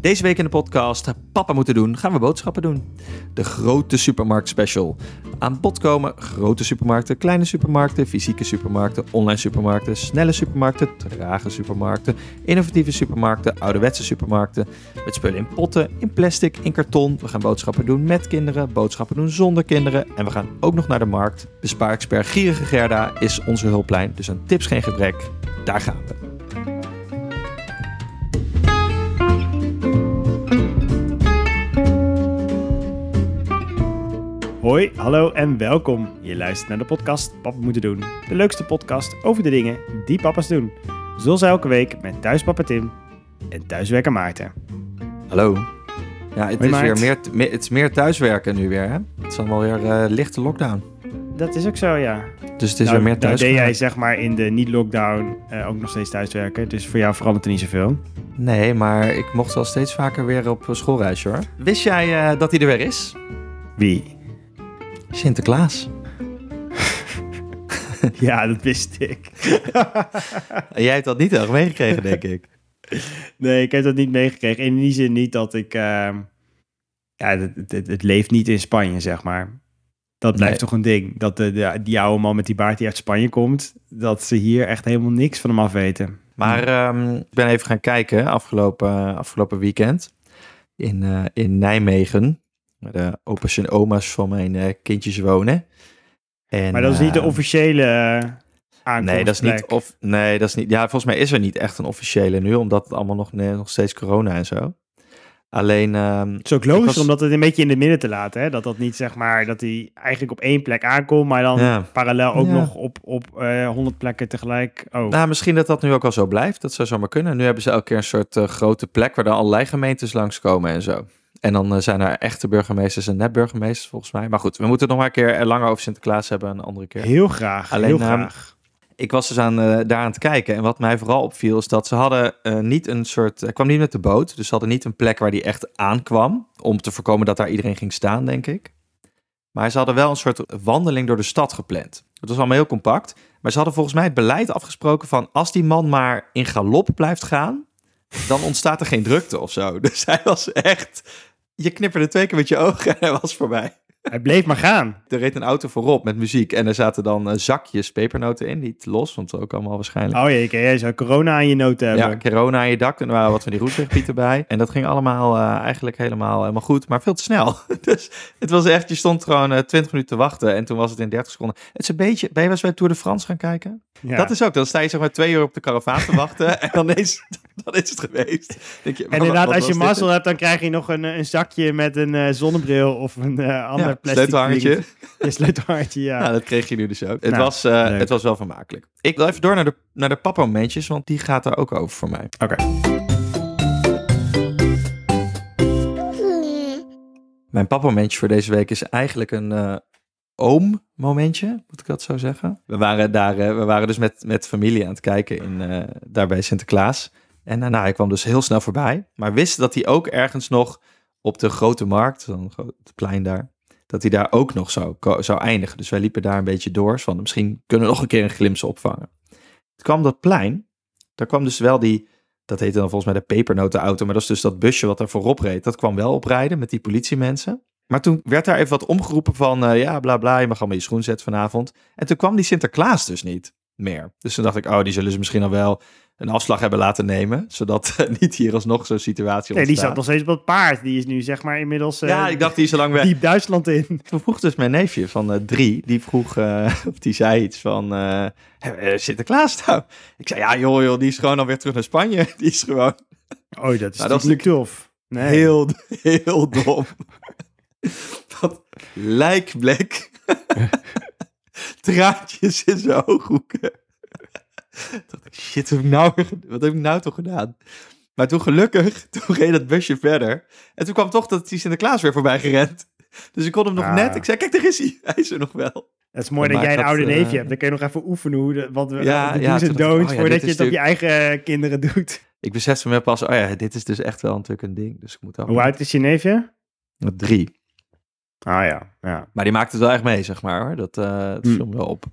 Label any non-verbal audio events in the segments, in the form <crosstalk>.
Deze week in de podcast Papa moeten doen, gaan we boodschappen doen. De grote supermarkt special. Aan bod komen grote supermarkten, kleine supermarkten, fysieke supermarkten, online supermarkten, snelle supermarkten, trage supermarkten, innovatieve supermarkten, ouderwetse supermarkten. Met spullen in potten, in plastic, in karton. We gaan boodschappen doen met kinderen, boodschappen doen zonder kinderen. En we gaan ook nog naar de markt. Bespaarexpert Gierige Gerda is onze hulplijn, dus aan tips geen gebrek. Daar gaan we. Hoi, hallo en welkom. Je luistert naar de podcast Papa Moeten Doen. De leukste podcast over de dingen die papa's doen. Zoals elke week met thuispapa Tim en thuiswerker Maarten. Hallo. Ja, het, Hoi, is, weer meer, me- het is meer thuiswerken nu weer, hè? Het is allemaal weer eh, lichte lockdown. Dat is ook zo, ja. Dus het is nou, weer meer nou deed thuiswerken. jij zeg maar in de niet-lockdown eh, ook nog steeds thuiswerken. Dus voor jou verandert er niet zoveel. Nee, maar ik mocht wel steeds vaker weer op schoolreisje, hoor. Wist jij eh, dat hij er weer is? Wie? Sinterklaas. <laughs> ja, dat wist ik. <laughs> Jij hebt dat niet erg meegekregen, denk ik. nee, ik heb dat niet meegekregen. In die zin niet dat ik... ehm, ja, het, het, het leeft niet in Spanje, zeg maar. Dat blijft Nee. toch een ding. Dat de, de, die oude man met die baard die uit Spanje komt... dat ze hier echt helemaal niks van hem af weten. Maar ehm, ik ben even gaan kijken afgelopen, afgelopen weekend in, eh, in Nijmegen. Waar de opa's en oma's van mijn eh, kindjes wonen. En, Maar dat is niet de ehm, officiële eh, aankomstplek. Nee, dat is niet. Of, nee, dat is niet. Ja, volgens mij is er niet echt een officiële nu, omdat het allemaal nog, nee, nog steeds corona en zo. Alleen. ehm, Het is ook logisch was- om dat het een beetje in het midden te laten. Hè? Dat dat niet zeg maar, dat hij eigenlijk op één plek aankomt, maar dan ja. parallel ook Ja. nog op, op eh 100 plekken tegelijk. Oh, Nou, misschien dat dat nu ook wel zo blijft. Dat zou zomaar kunnen. Nu hebben ze elke keer een soort eh, grote plek waar dan allerlei gemeentes langskomen en zo. En dan eh, zijn er echte burgemeesters en nepburgemeesters volgens mij. Maar goed, we moeten het nog maar een keer eh, langer over Sinterklaas hebben een andere keer. heel graag. Alleen, heel ehm, graag. Ik was dus aan, eh, daar aan het kijken. En wat mij vooral opviel is dat ze hadden niet een soort... Hij kwam niet met de boot. Dus ze hadden niet een plek waar die echt aankwam. Om te voorkomen dat daar iedereen ging staan, denk ik. Maar ze hadden wel een soort wandeling door de stad gepland. Het was allemaal heel compact. Maar ze hadden volgens mij het beleid afgesproken van... als die man maar in galop blijft gaan... dan ontstaat er geen drukte of zo. <laughs> Dus hij was echt... Je knipperde twee keer met je ogen en hij was voorbij. Hij bleef maar gaan. <laughs> Er reed een auto voorop met muziek. En er zaten dan eh, zakjes pepernoten in. Niet los, want ook allemaal waarschijnlijk. Oh jee, jij zou corona aan je noten hebben. Ja, corona aan je dak. En er waren wat van die roetwegpieten bij. En dat ging allemaal eh, eigenlijk helemaal, helemaal goed, maar veel te snel. <laughs> dus het was echt, je stond gewoon eh 20 minuten te wachten. En toen was het in 30 seconden. Het is een beetje, ben je wel eens bij Tour de France gaan kijken? Ja. Dat is ook, dan sta je zeg maar twee uur op de karavaan te wachten. <laughs> en dan is, <laughs> dan is het geweest. Denk je, En inderdaad, wat als je mazzel hebt, dan krijg je nog een, eh, een zakje met een eh, zonnebril of een eh, ander Ja, plastic sleutelhangertje. Ja, sleutelhangertje, <laughs> ja. Ja, dat kreeg je nu dus ook. Het, Nou, was, eh, het was wel vermakelijk. Ik wil even door naar de, naar de papa-momentjes, want die gaat er ook over voor mij. Oké. Mijn papa-momentje voor deze week is eigenlijk een eh oom-momentje, moet ik dat zo zeggen. We waren daar, eh, we waren dus met, met familie aan het kijken in, eh, daar bij Sinterklaas. En nou, hij kwam dus heel snel voorbij, maar wist dat hij ook ergens nog op de grote markt, zo'n groot plein daar, dat hij daar ook nog zou, zou eindigen. Dus wij liepen daar een beetje door, van misschien kunnen we nog een keer een glimps opvangen. Het kwam dat plein, daar kwam dus wel die, dat heette dan volgens mij de pepernotenauto, maar dat is dus dat busje wat daar voorop reed. Dat kwam wel oprijden met die politiemensen. Maar toen werd daar even wat omgeroepen van, eh, ja, bla bla, je mag allemaal je schoen zetten vanavond. En toen kwam die Sinterklaas dus niet meer. Dus toen dacht ik, oh, die zullen ze misschien al wel een afslag hebben laten nemen, zodat eh, <laughs> niet hier alsnog zo'n situatie Nee, ontstaat. die zat nog steeds op het paard. Die is nu zeg maar inmiddels eh, Ja, ik dacht die is al lang weg. <laughs> diep Duitsland in. Toen vroeg dus mijn neefje van eh, drie, die vroeg, eh, <laughs> of die zei iets van, eh, eh, Sinterklaas nou? Ik zei, ja joh, joh, die is gewoon alweer terug naar Spanje. Die is gewoon Oh, dat is dat is natuurlijk tof. Nee. heel, heel dom. Dat lijkblik. Traantjes in zijn ooghoeken. Dacht ik, shit, wat heb ik nou, wat heb ik nou toch gedaan? Maar toen gelukkig, <laughs> toen reed dat busje verder. En toen kwam toch dat die Sinterklaas weer voorbij gerend. Dus ik kon hem nog Ah. net. Ik zei, kijk, daar is hij. <laughs> Hij is er nog wel. Het is mooi dat jij een oude eh, neefje hebt. Dan kun je nog even oefenen hoe de, wat we Ja, de ja, do's en toen dacht ik, don'ts oh ja, voordat je het op je eigen eh, kinderen doet. Ik besefte me pas, oh ja, dit is dus echt wel natuurlijk een ding. Dus ik moet Hoe oud is je neefje? Drie. Ah ja, ja. Maar die maakt het wel echt mee, zeg maar. Hoor. Dat, eh dat Hm. viel me wel op.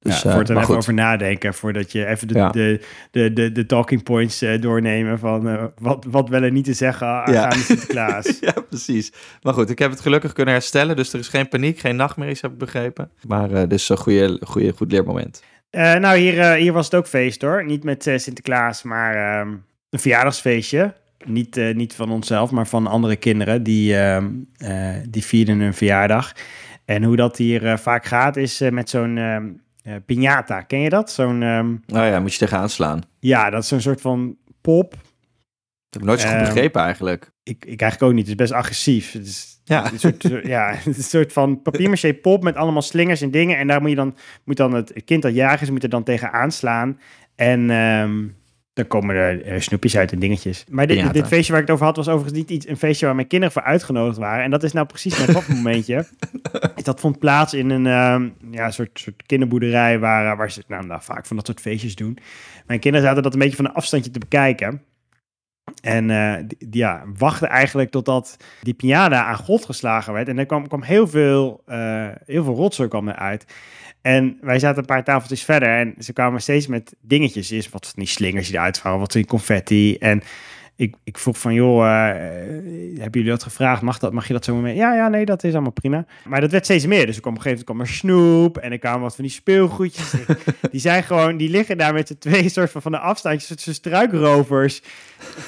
Dus, ja, eh, voor het er even over nadenken, voordat je even de, Ja. de, de, de, de talking points eh, doornemen van eh, wat, wat wel en niet te zeggen aangaande Sinterklaas. <laughs> ja, precies. Maar goed, ik heb het gelukkig kunnen herstellen. Dus er is geen paniek, geen nachtmerries, heb ik begrepen. Maar dus een goede, goede, goed leermoment. Nou, hier, hier was het ook feest hoor. Niet met Sinterklaas, maar ehm, een verjaardagsfeestje. Niet, niet van onszelf, maar van andere kinderen. Die, ehm, eh, die vierden hun verjaardag. En hoe dat hier vaak gaat, is met zo'n ehm eh, piñata. Ken je dat? Zo'n, ehm, Nou ja, moet je tegenaan slaan. Dat ja, dat is zo'n soort van pop. heb ik nooit zo goed Ehm, begrepen eigenlijk. Ik, ik eigenlijk ook niet. Het is best agressief. Het is, Ja. een soort, <laughs> ja, het is een soort van papier-maché pop met allemaal slingers en dingen. En daar moet je dan, moet dan het, het kind dat jarig is, moet er dan tegen aanslaan. En ehm, dan komen er eh, snoepjes uit en dingetjes. Maar dit, dit feestje waar ik het over had, was overigens niet iets, een feestje waar mijn kinderen voor uitgenodigd waren. En dat is nou precies mijn papmomentje. <laughs> dat vond plaats in een ehm, ja, soort, soort kinderboerderij waar, waar ze nou, nou, vaak van dat soort feestjes doen. Mijn kinderen zaten dat een beetje van een afstandje te bekijken. En eh, die, die, ja, wachten eigenlijk totdat die piñata aan God geslagen werd. En er kwam, kwam heel veel, eh heel veel rotzooi kwam eruit. En wij zaten een paar tafeltjes verder en ze kwamen steeds met dingetjes. Eerst wat van die slingers die eruit waren, wat van die confetti. En ik, ik vroeg van, joh, eh, hebben jullie dat gevraagd? Mag, dat, mag je dat zo mee? Ja, ja, nee, dat is allemaal prima. Maar dat werd steeds meer. Dus er kwam op een gegeven moment kwam er snoep en er kwamen wat van die speelgoedjes. <laughs> die zijn gewoon, die liggen daar met z'n twee soort van, van de afstandjes, soort van struikrovers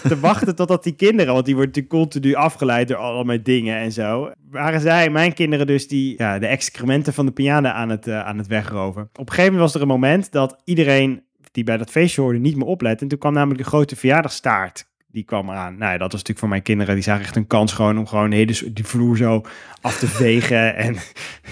te wachten totdat die kinderen, want die worden natuurlijk continu afgeleid door allemaal dingen en zo. Waren zij, mijn kinderen dus, die ja, de excrementen van de piano aan het, eh, aan het wegroven. Op een gegeven moment was er een moment dat iedereen die bij dat feestje hoorde niet meer oplette. En toen kwam namelijk de grote verjaardagstaart. Die kwam eraan. Nou ja, dat was natuurlijk voor mijn kinderen. Die zagen echt een kans gewoon om gewoon hele die vloer zo af te vegen <laughs> en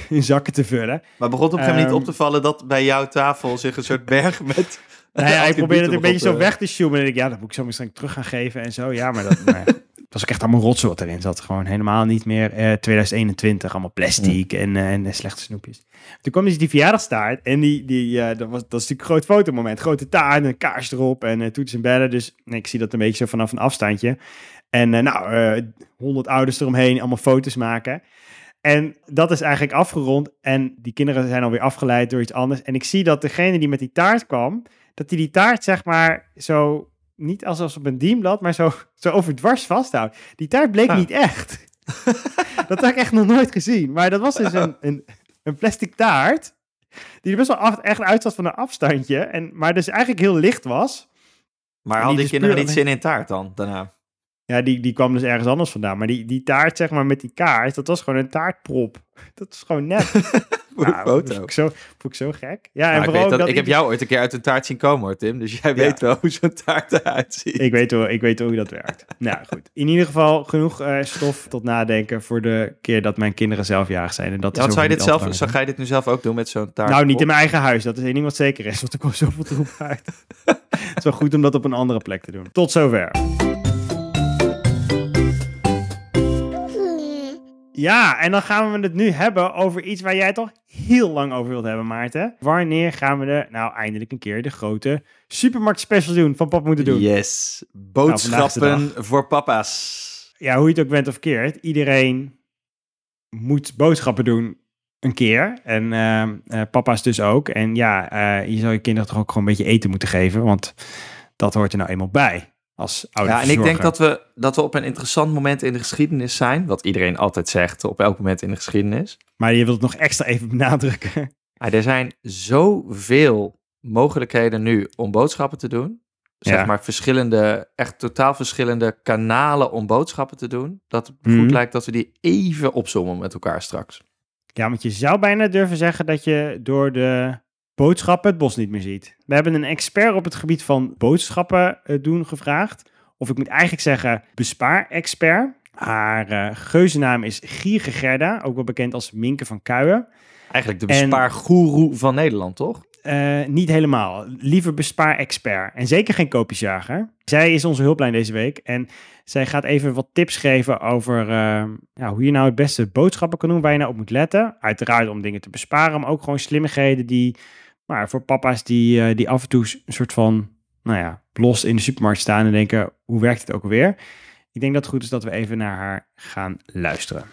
in zakken te vullen. Maar begon het op een gegeven moment Ehm, niet op te vallen dat bij jouw tafel zich een soort berg <laughs> met... Nou ja, ik <laughs> probeerde het een beetje zo weg. te zoomen. En ik, ja, dat moet ik zo misschien terug gaan geven en zo. Ja, maar dat, maar het was ook echt allemaal rotzooi wat erin zat. Gewoon helemaal niet meer eh, 2021. Allemaal plastic en, eh, en eh, slechte snoepjes. Toen kwam dus die verjaardagstaart. En die, die, eh, dat, was, dat is natuurlijk een groot fotomoment. Grote taart en een kaars erop en eh, toetsen en bellen. Dus nee, ik zie dat een beetje zo vanaf een afstandje. En eh, nou, eh, honderd ouders eromheen, allemaal foto's maken. En dat is eigenlijk afgerond. En die kinderen zijn alweer afgeleid door iets anders. En ik zie dat degene die met die taart kwam, dat die die taart zeg maar zo, niet alsof op een dienblad, maar zo, <laughs> zo overdwars vasthoudt. Die taart bleek Ah. niet echt. <laughs> dat had ik echt nog nooit gezien. Maar dat was dus een, een, een plastic taart, die er best wel af, echt uitzat van een afstandje. En, maar dus eigenlijk heel licht was. Maar En hadden die die kinderen dus niet puur zin in taart dan, daarna? Ja, die, die kwam dus ergens anders vandaan. Maar die, die taart, zeg maar, met die kaart, dat was gewoon een taartprop. Dat is gewoon net. <laughs> Voor de Nou, foto. Vond ik, zo, vond ik zo gek. Ja, en ik, vooral weet dat, dat ik heb ieder- jou ooit een keer uit een taart zien komen hoor, Tim. Dus jij weet wel hoe zo'n taart eruit ziet. Ik weet, hoe, ik weet hoe dat werkt. <laughs> nou goed. In ieder geval genoeg eh, stof tot nadenken voor de keer dat mijn kinderen zelf jarig zijn. En dat Ja, is want zou je, dit zelf, zou jij dit nu zelf ook doen met zo'n taart? Nou, niet in mijn eigen huis. Dat is één ding wat zeker is. Want er komt zoveel troep uit. <laughs> Het is wel goed om dat op een andere plek te doen. Tot zover. Ja, en dan gaan we het nu hebben over iets waar jij al heel lang over wilt hebben, Maarten. Wanneer gaan we de, nou eindelijk een keer de grote supermarkt special doen van Pap Moeten Doen? Yes. Nou, Boodschappen voor papa's. ja, hoe je het ook bent of keert, iedereen moet boodschappen doen een keer. En ehm, eh, papa's dus ook. En ja, eh, je zou je kinderen toch ook gewoon een beetje eten moeten geven, want dat hoort er nou eenmaal bij als oude Ja, en ik denk dat we, dat we op een interessant moment in de geschiedenis zijn. Wat iedereen altijd zegt op elk moment in de geschiedenis. Maar je wilt het nog extra even benadrukken. Maar er zijn zoveel mogelijkheden nu om boodschappen te doen. Zeg Ja. maar verschillende, echt totaal verschillende kanalen om boodschappen te doen. Dat het Mhm. goed lijkt dat we die even opzommen met elkaar straks. Ja, want je zou bijna durven zeggen dat je door de boodschappen het bos niet meer ziet. We hebben een expert op het gebied van boodschappen eh, doen gevraagd. Of ik moet eigenlijk zeggen bespaar-expert. Haar eh geuzennaam is Gierge Gerda, ook wel bekend als Minke van Kuijen. Eigenlijk de bespaargoeroe van Nederland, toch? Eh, niet helemaal. Liever bespaar-expert. En zeker geen koopjesjager. Zij is onze hulplijn deze week. En zij gaat even wat tips geven over ja, hoe je nou het beste boodschappen kan doen. Waar je nou op moet letten. Uiteraard om dingen te besparen. Maar ook gewoon slimmigheden die... Maar voor papa's die, eh, die af en toe een soort van, nou ja, los in de supermarkt staan en denken, hoe werkt het ook alweer? Ik denk dat het goed is dat we even naar haar gaan luisteren.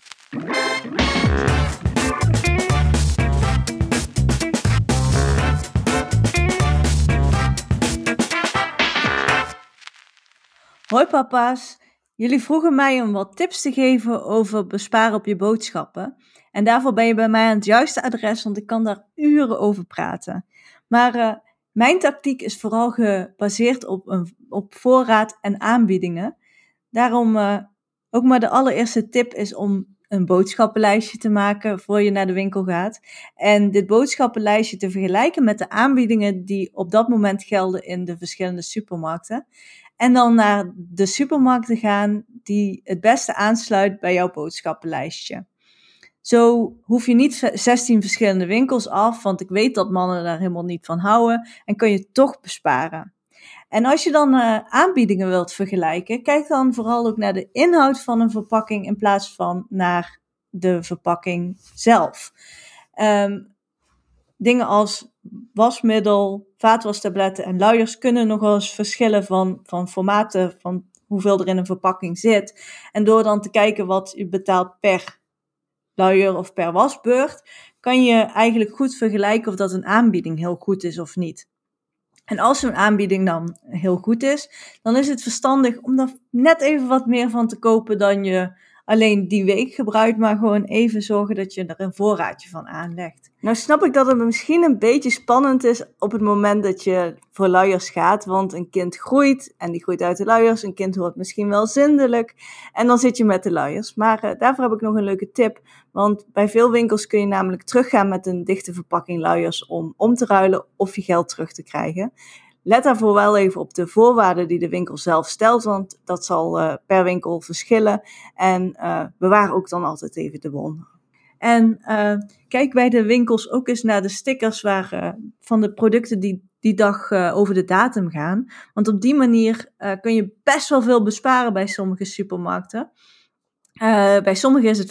Hoi papa's, jullie vroegen mij om wat tips te geven over besparen op je boodschappen. En daarvoor ben je bij mij aan het juiste adres, want ik kan daar uren over praten. Maar uh, mijn tactiek is vooral gebaseerd op, een, op voorraad en aanbiedingen. Daarom uh, ook maar de allereerste tip is om een boodschappenlijstje te maken voor je naar de winkel gaat. En dit boodschappenlijstje te vergelijken met de aanbiedingen die op dat moment gelden in de verschillende supermarkten. En dan naar de supermarkt te gaan die het beste aansluit bij jouw boodschappenlijstje. Zo hoef je niet 16 verschillende winkels af, want ik weet dat mannen daar helemaal niet van houden en kun je toch besparen. En als je dan uh, aanbiedingen wilt vergelijken, kijk dan vooral ook naar de inhoud van een verpakking in plaats van naar de verpakking zelf. Um, dingen als wasmiddel, vaatwastabletten en luiers kunnen nog wel eens verschillen van, van formaten, van hoeveel er in een verpakking zit. En door dan te kijken wat je betaalt per luier of per wasbeurt, kan je eigenlijk goed vergelijken of dat een aanbieding heel goed is of niet. En als zo'n aanbieding dan heel goed is, dan is het verstandig om er net even wat meer van te kopen dan je alleen die week gebruikt, maar gewoon even zorgen dat je er een voorraadje van aanlegt. Nou snap ik dat het misschien een beetje spannend is op het moment dat je voor luiers gaat, want een kind groeit en die groeit uit de luiers. Een kind wordt misschien wel zindelijk en dan zit je met de luiers. Maar uh, daarvoor heb ik nog een leuke tip, want bij veel winkels kun je namelijk teruggaan met een dichte verpakking luiers om om te ruilen of je geld terug te krijgen. Let daarvoor wel even op de voorwaarden die de winkel zelf stelt, want dat zal uh, per winkel verschillen. En uh, bewaar ook dan altijd even de bon. En uh, kijk bij de winkels ook eens naar de stickers waar, van de producten die die dag over de datum gaan. Want op die manier kun je best wel veel besparen bij sommige supermarkten. Uh, bij sommigen is het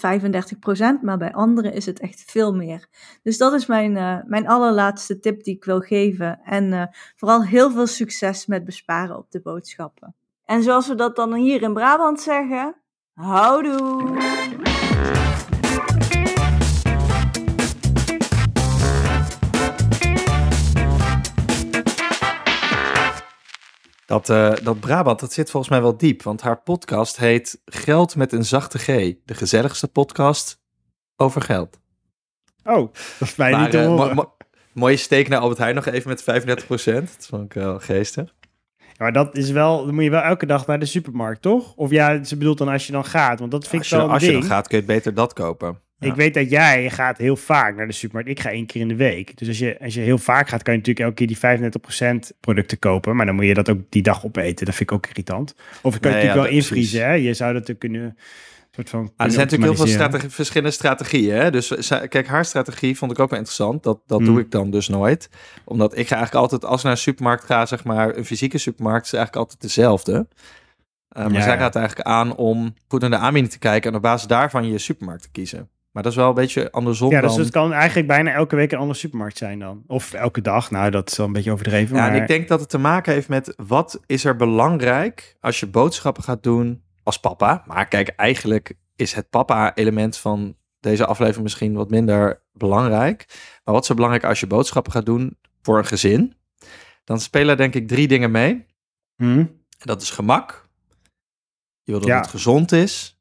35%, maar bij anderen is het echt veel meer. Dus dat is mijn, uh, mijn allerlaatste tip die ik wil geven. En uh, vooral heel veel succes met besparen op de boodschappen. En zoals we dat dan hier in Brabant zeggen, houdoe! Dat, uh, dat Brabant, dat zit volgens mij wel diep. Want haar podcast heet Geld met een zachte G. De gezelligste podcast over geld. Oh, dat is mij maar, niet te mo mo mooie steek naar Albert Heijn nog even met 35% Dat vond ik wel geestig. Ja, maar dat is wel, dan moet je wel elke dag naar de supermarkt, toch? Of ja, ze bedoelt dan als je dan gaat, want dat vind als ik wel je, Als ding. je dan gaat, kun je beter dat kopen. Ja. Ik weet dat jij gaat heel vaak naar de supermarkt. Ik ga één keer in de week. Dus als je, als je heel vaak gaat, kan je natuurlijk elke keer die 35% producten kopen. Maar dan moet je dat ook die dag opeten. Dat vind ik ook irritant. Of je kan nee, natuurlijk ja, wel invriezen. Hè? Je zou dat kunnen... Soort van ah, er zijn natuurlijk heel veel verschillende strategieën. Hè? Dus kijk, haar strategie vond ik ook wel interessant. Dat, dat mm. doe ik dan dus nooit. Omdat ik ga eigenlijk altijd, als ik naar een supermarkt ga, zeg maar, een fysieke supermarkt is eigenlijk altijd dezelfde. Uh, maar ja, zij gaat eigenlijk aan om goed naar de aanbieding te kijken en op basis daarvan je supermarkt te kiezen. Maar dat is wel een beetje andersom Ja, dus dan... het kan eigenlijk bijna elke week een andere supermarkt zijn dan. Of elke dag. Nou, dat is wel een beetje overdreven. Ja, maar... en ik denk dat het te maken heeft met wat is er belangrijk als je boodschappen gaat doen als papa. Maar kijk, eigenlijk is het papa-element van deze aflevering misschien wat minder belangrijk. Maar wat is er belangrijk als je boodschappen gaat doen voor een gezin? Dan spelen denk ik drie dingen mee. Hmm. Dat is gemak. Je wil dat ja. het gezond is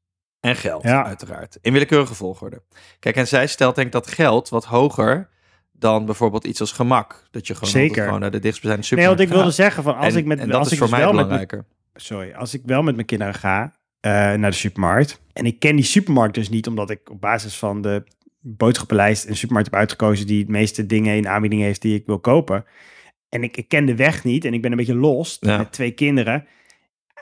en geld, ja. uiteraard. In willekeurige volgorde. Kijk, en zij stelt denk ik dat geld wat hoger dan bijvoorbeeld iets als gemak. Dat je gewoon, Zeker. gewoon naar de dichtstbijzijnde supermarkt Nee, want ik wilde gaat. zeggen van als en, ik met en dat als is ik voor dus mij wel belangrijker. Met, sorry, als ik wel met mijn kinderen ga uh, naar de supermarkt en ik ken die supermarkt dus niet omdat ik op basis van de boodschappenlijst een supermarkt heb uitgekozen die het meeste dingen in aanbieding heeft die ik wil kopen. En ik, ik ken de weg niet en ik ben een beetje lost Ja. met twee kinderen.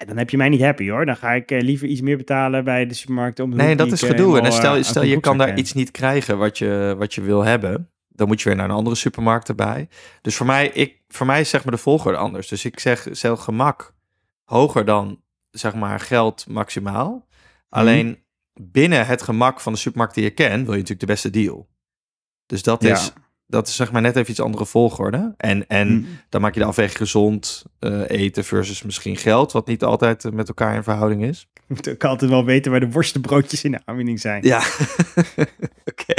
Dan heb je mij niet happy hoor. Dan ga ik eh, liever iets meer betalen bij de supermarkt. Om de Nee, dat is eh, gedoe. En dan stel, eh, stel je kan daar iets niet krijgen wat je, wat je wil hebben. Dan moet je weer naar een andere supermarkt erbij. Dus voor mij, ik, voor mij is zeg maar de volgorde anders. Dus ik zeg zelf gemak hoger dan zeg maar geld maximaal. Alleen binnen het gemak van de supermarkt die je kent, wil je natuurlijk de beste deal. Dus dat Ja. is, dat is zeg maar net even iets andere volgorde. En, en Mm. dan maak je de afweging gezond eh, eten versus misschien geld, wat niet altijd eh, met elkaar in verhouding is. <laughs> moet ook altijd wel weten waar de worstenbroodjes in de aanbieding zijn. Ja, <laughs> oké.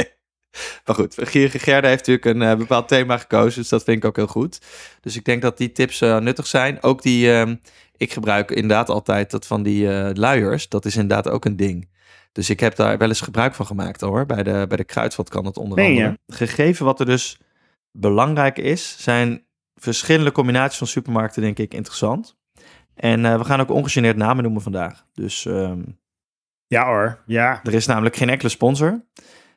Maar goed, Gierige Gerda heeft natuurlijk een eh, bepaald thema gekozen, dus dat vind ik ook heel goed. Dus ik denk dat die tips nuttig zijn. Ook die, ehm, ik gebruik inderdaad altijd dat van die luiers. Dat is inderdaad ook een ding. Dus ik heb daar wel eens gebruik van gemaakt hoor. Bij de, bij de kruidvat kan het onder andere. Gegeven wat er dus belangrijk is, zijn verschillende combinaties van supermarkten denk ik interessant. En eh, we gaan ook ongegeneerd namen noemen vandaag. Dus ehm, Ja hoor, ja. er is namelijk geen enkele sponsor.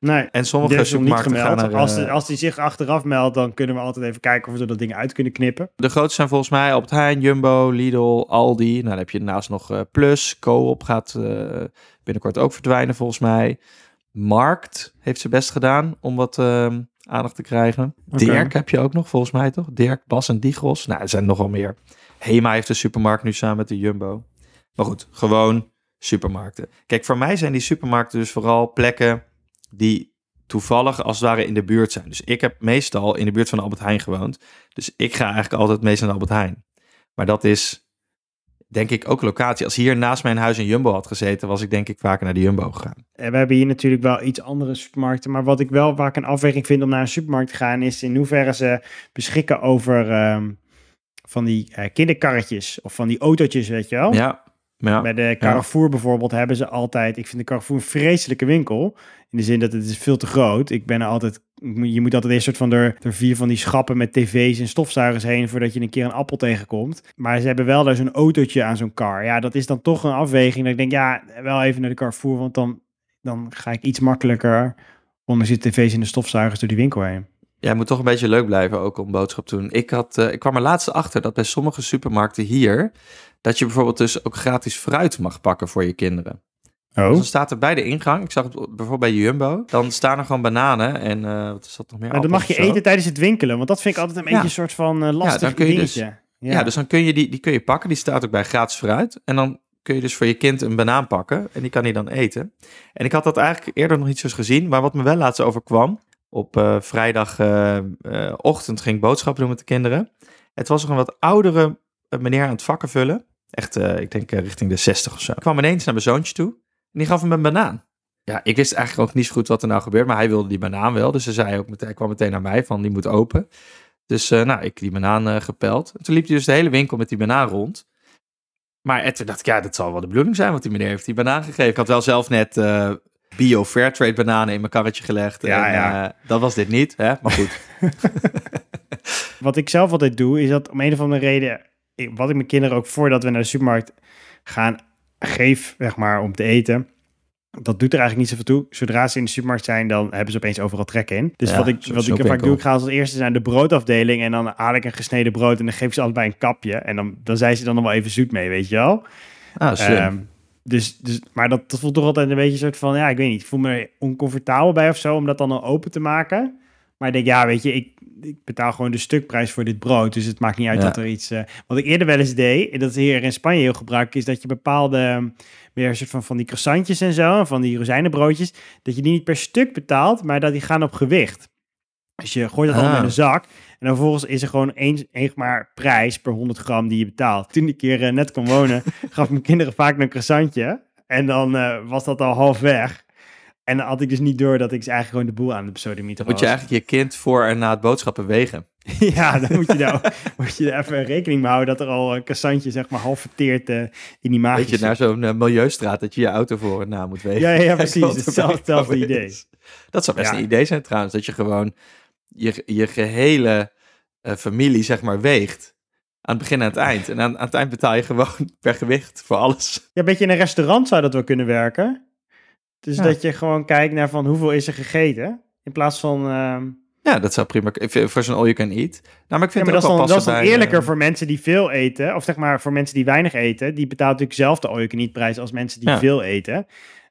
Nee, En sommige niet supermarkten gaan er... Als, eh, de- als die zich achteraf meldt, dan kunnen we altijd even kijken of we dat ding uit kunnen knippen. De grootste zijn volgens mij Albert Heijn, Jumbo, Lidl, Aldi. Nou, dan heb je daarnaast nog eh, Plus. Coop gaat eh, binnenkort ook verdwijnen volgens mij. Markt heeft zijn best gedaan om wat ehm, aandacht te krijgen. Dirk heb je ook nog volgens mij toch? Dirk, Bas en Digros. Nou, er zijn nogal meer. Hema heeft een supermarkt nu samen met de Jumbo. Maar goed, gewoon supermarkten. Kijk, voor mij zijn die supermarkten dus vooral plekken die toevallig als het ware in de buurt zijn. Dus ik heb meestal in de buurt van Albert Heijn gewoond. Dus ik ga eigenlijk altijd meest naar Albert Heijn. Maar dat is denk ik ook locatie. Als hier naast mijn huis een Jumbo had gezeten, was ik denk ik vaker naar de Jumbo gegaan. En we hebben hier natuurlijk wel iets andere supermarkten. Maar wat ik wel waar ik een afweging vind om naar een supermarkt te gaan, is in hoeverre ze beschikken over ehm, van die eh, kinderkarretjes of van die autootjes, weet je wel. Ja, ja. Bij de Carrefour bijvoorbeeld hebben ze altijd, ik vind de Carrefour een vreselijke winkel. In de zin dat het is veel te groot. Ik ben er altijd, je moet altijd eerst soort van door, door vier van die schappen met tv's en stofzuigers heen voordat je een keer een appel tegenkomt. Maar ze hebben wel daar zo'n autootje aan zo'n car. Ja, dat is dan toch een afweging. Dat ik denk, ja, wel even naar de Carrefour, want dan, dan ga ik iets makkelijker onder zitten tv's en de stofzuigers door die winkel heen. Ja, het moet toch een beetje leuk blijven ook om boodschap te doen. Ik, had, eh, ik kwam er laatst achter dat bij sommige supermarkten hier, dat je bijvoorbeeld dus ook gratis fruit mag pakken voor je kinderen. Dus Oh. dan staat er bij de ingang, ik zag het bijvoorbeeld bij Jumbo, dan staan er gewoon bananen en eh, wat is dat nog meer? Maar dan mag je eten tijdens het winkelen, want dat vind ik altijd een Ja. beetje een soort van eh, lastig dan kun je dus- dingetje. Ja. dus dan kun je die, die kun je pakken, die staat ook bij gratis fruit. En dan kun je dus voor je kind een banaan pakken en die kan hij dan eten. En ik had dat eigenlijk eerder nog niet zo eens gezien, maar wat me wel laatst overkwam, op eh vrijdagochtend ging ik boodschappen doen met de kinderen. Het was nog een wat oudere meneer aan het vakken vullen. Echt, eh, ik denk eh, richting de 60 of zo. Ik kwam ineens naar mijn zoontje toe en die gaf hem een banaan. Ja, ik wist eigenlijk ook niet zo goed wat er nou gebeurt, maar hij wilde die banaan wel. Dus hij, zei ook meteen, hij kwam meteen naar mij van, die moet open. Dus eh, nou, ik die banaan eh, gepeld. En toen liep hij dus de hele winkel met die banaan rond. Maar en toen dacht ik, ja, dat zal wel de bedoeling zijn, want die meneer heeft die banaan gegeven. Ik had wel zelf net eh, bio Fairtrade bananen in mijn karretje gelegd. Ja, en, ja. eh, dat was dit niet, hè? maar goed. <laughs> Wat ik zelf altijd doe, is dat om een of andere reden, wat ik mijn kinderen ook voordat we naar de supermarkt gaan, geef, zeg maar, om te eten. Dat doet er eigenlijk niet zoveel toe. Zodra ze in de supermarkt zijn, dan hebben ze opeens overal trek in. Dus Ja, wat ik, wat ik vaak doe, ik ga als eerste naar de broodafdeling en dan haal ik een gesneden brood en dan geef ik ze allebei een kapje. En dan, dan zijn ze dan nog wel even zoet mee, weet je wel. Ah, slim. Ehm, dus, dus, maar dat, dat voelt toch altijd een beetje een soort van, ja, ik weet niet, ik voel me oncomfortabel bij of zo om dat dan al open te maken. Maar ik denk, ja, weet je, ik, ik betaal gewoon de stukprijs voor dit brood. Dus het maakt niet uit Ja. dat er iets... eh, wat ik eerder wel eens deed, en dat is hier in Spanje heel gebruikelijk, is dat je bepaalde, ehm, weer van, van die croissantjes en zo, en van die rozijnenbroodjes, dat je die niet per stuk betaalt, maar dat die gaan op gewicht. Dus je gooit dat allemaal Ah. in een zak. En dan vervolgens is er gewoon één, één maar prijs per 100 gram die je betaalt. Toen ik hier eh, net kon wonen, <laughs> gaf mijn kinderen vaak een croissantje. En dan eh, was dat al half weg. En dan had ik dus niet door dat ik ze eigenlijk gewoon de boel aan de pseudomieten Dan moet je was. eigenlijk je kind voor en na het boodschappen wegen. <laughs> ja, dan moet je, nou, <laughs> moet je er even rekening mee houden dat er al een croissantje zeg maar half verteerd eh, in die maag Weet je, naar zo'n eh, milieustraat dat je je auto voor en na moet wegen. Ja, ja, <laughs> precies. Hetzelfde- idee. Dat zou best Ja. een idee zijn trouwens, dat je gewoon je, je gehele eh, familie zeg maar weegt. Aan het begin en aan het eind. En aan, aan het eind betaal je gewoon per gewicht voor alles. Ja, een beetje in een restaurant zou dat wel kunnen werken. Dus Ja. dat je gewoon kijkt naar van hoeveel is er gegeten. In plaats van... ehm, Ja, dat zou prima voor zo'n all you can eat. Nou, maar ik Ja, vind maar het dat ook is, wel dan, dat is dan eerlijker eh, voor mensen die veel eten. Of zeg maar voor mensen die weinig eten. Die betaalt natuurlijk zelf de all you prijs als mensen die Ja. veel eten.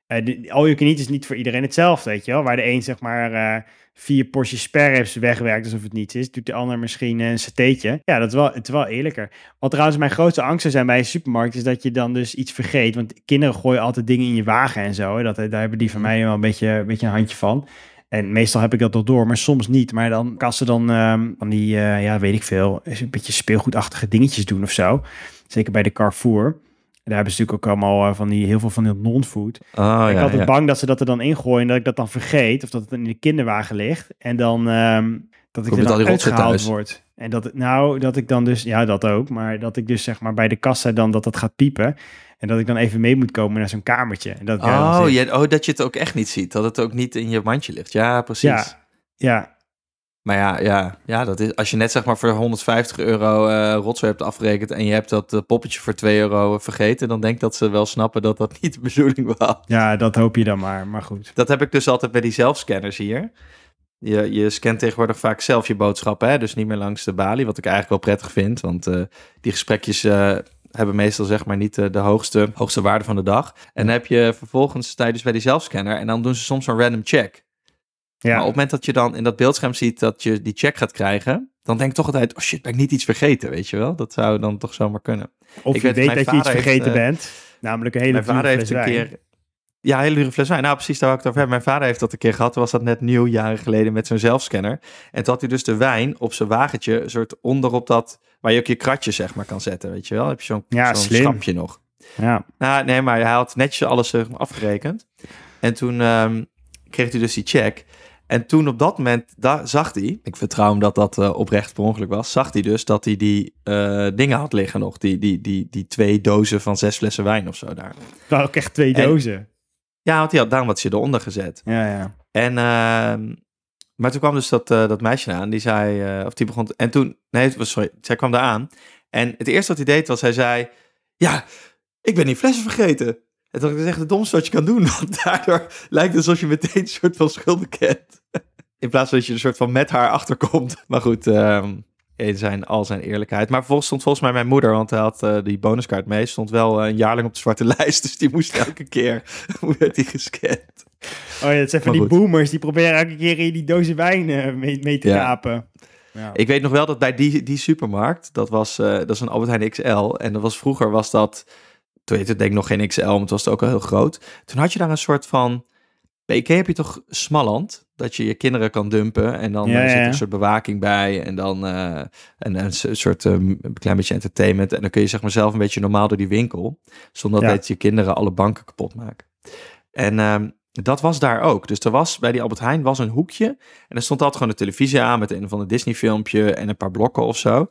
Eh de, all you can eat is niet voor iedereen hetzelfde, weet je wel. Waar de een zeg maar eh, vier porties sperrips wegwerkt alsof het niets is. Doet de ander misschien een satéetje. Ja, dat is wel, het is wel eerlijker. Wat trouwens mijn grootste angst zou zijn bij een supermarkt... is dat je dan dus iets vergeet. Want kinderen gooien altijd dingen in je wagen en zo. Dat, daar hebben die van mij wel een beetje, een beetje een handje van. En meestal heb ik dat nog door, maar soms niet. Maar dan kan ze dan ehm, van die, eh, ja, weet ik veel, een beetje speelgoedachtige dingetjes doen of zo. Zeker bij de Carrefour. Daar hebben ze natuurlijk ook allemaal eh, van die, heel veel van die non-food. Oh, ik ja, had het ja. bang dat ze dat er dan ingooien en dat ik dat dan vergeet. Of dat het in de kinderwagen ligt. En dan ehm, dat ik Kom er dan uitgehaald word. En dat, het- nou, dat ik dan dus, ja, dat ook, maar dat ik dus zeg maar bij de kassa dan dat dat gaat piepen. En dat ik dan even mee moet komen naar zo'n kamertje. En dat, Oh, oh, dat je het ook echt niet ziet. Dat het ook niet in je mandje ligt. Ja, precies. Ja. ja, Maar ja, ja, ja dat is, als je net zeg maar voor 150 euro eh rotzooi hebt afgerekend... en je hebt dat eh, poppetje voor 2 euro vergeten... dan denk ik dat ze wel snappen dat dat <laughs> niet de bedoeling was. ja, dat hoop je dan maar. Maar goed. Dat heb ik dus altijd bij die zelfscanners hier. Je, je scant tegenwoordig vaak zelf je boodschappen, hè? dus niet meer langs de balie, wat ik eigenlijk wel prettig vind, want eh, die gesprekjes hebben meestal zeg maar niet de hoogste, hoogste waarde van de dag. En dan heb je vervolgens dus bij die zelfscanner en dan doen ze soms een random check. Ja, Maar op het moment dat je dan in dat beeldscherm ziet dat je die check gaat krijgen, dan denk ik toch altijd, oh shit, ben ik niet iets vergeten, weet je wel? Dat zou dan toch zomaar kunnen. of ik je weet, dat je iets heeft, vergeten eh, bent. Namelijk een hele Mijn vader heeft een keer. Ja, een hele dure fles wijn. Nou, precies, daar wou ik het over hebben. Mijn vader heeft dat een keer gehad. Toen was dat net nieuw, jaren geleden, met zo'n zelfscanner. En toen had hij dus de wijn op zijn wagentje, een soort onder op dat, waar je ook je kratje zeg maar kan zetten, weet je wel? Dan heb je zo'n Ja, schapje nog. Ja, Nou, nee, maar hij had netjes alles afgerekend. En toen ehm, kreeg hij dus die check. En toen op dat moment da- zag hij, ik vertrouw hem dat dat eh, oprecht per ongeluk was, zag hij dus dat hij die eh, dingen had liggen nog. Die, die, die, die twee dozen van zes flessen wijn of zo daar. waren ook echt twee En- dozen. Ja, want hij had daarom wat ze eronder gezet. Ja, ja. En, ehm, maar toen kwam dus dat, eh, dat meisje aan, die zei, of die begon, en toen, nee, sorry, zij kwam daar aan. En het eerste wat hij deed was, hij zei, ja, ik ben die flessen vergeten. En dat is echt het domste wat je kan doen, <laughs> want daardoor lijkt het alsof je meteen een soort van schulden kent. <laughs> In plaats van dat je er een soort van met haar achterkomt. <laughs> Maar goed, ehm, in zijn, al zijn eerlijkheid. Maar vervolgens stond volgens mij mijn moeder, want hij had eh, die bonuskaart mee, stond wel eh, een jaar lang op de zwarte lijst. Dus die moest elke keer, werd die gescand. Oh ja, het zijn van die boomers die proberen elke keer in die dozen wijn eh, mee, mee te rapen. Ja. Ik weet nog wel dat bij die, die supermarkt, dat was, eh, dat is een Albert Heijn XL. En dat was vroeger was dat, toen heette het denk ik nog geen XL, maar het was het ook al heel groot. Toen had je daar een soort van, bij Ikea heb je toch Smalland, dat je je kinderen kan dumpen en dan Ja, eh, zit er een soort bewaking bij en dan eh, en, een soort eh, een klein beetje entertainment. En dan kun je zeg maar zelf een beetje normaal door die winkel, zonder Ja. dat je kinderen alle banken kapot maken. En ehm, dat was daar ook. Dus er was bij die Albert Heijn was een hoekje. En er stond altijd gewoon de televisie aan met een of ander Disney filmpje en een paar blokken of zo.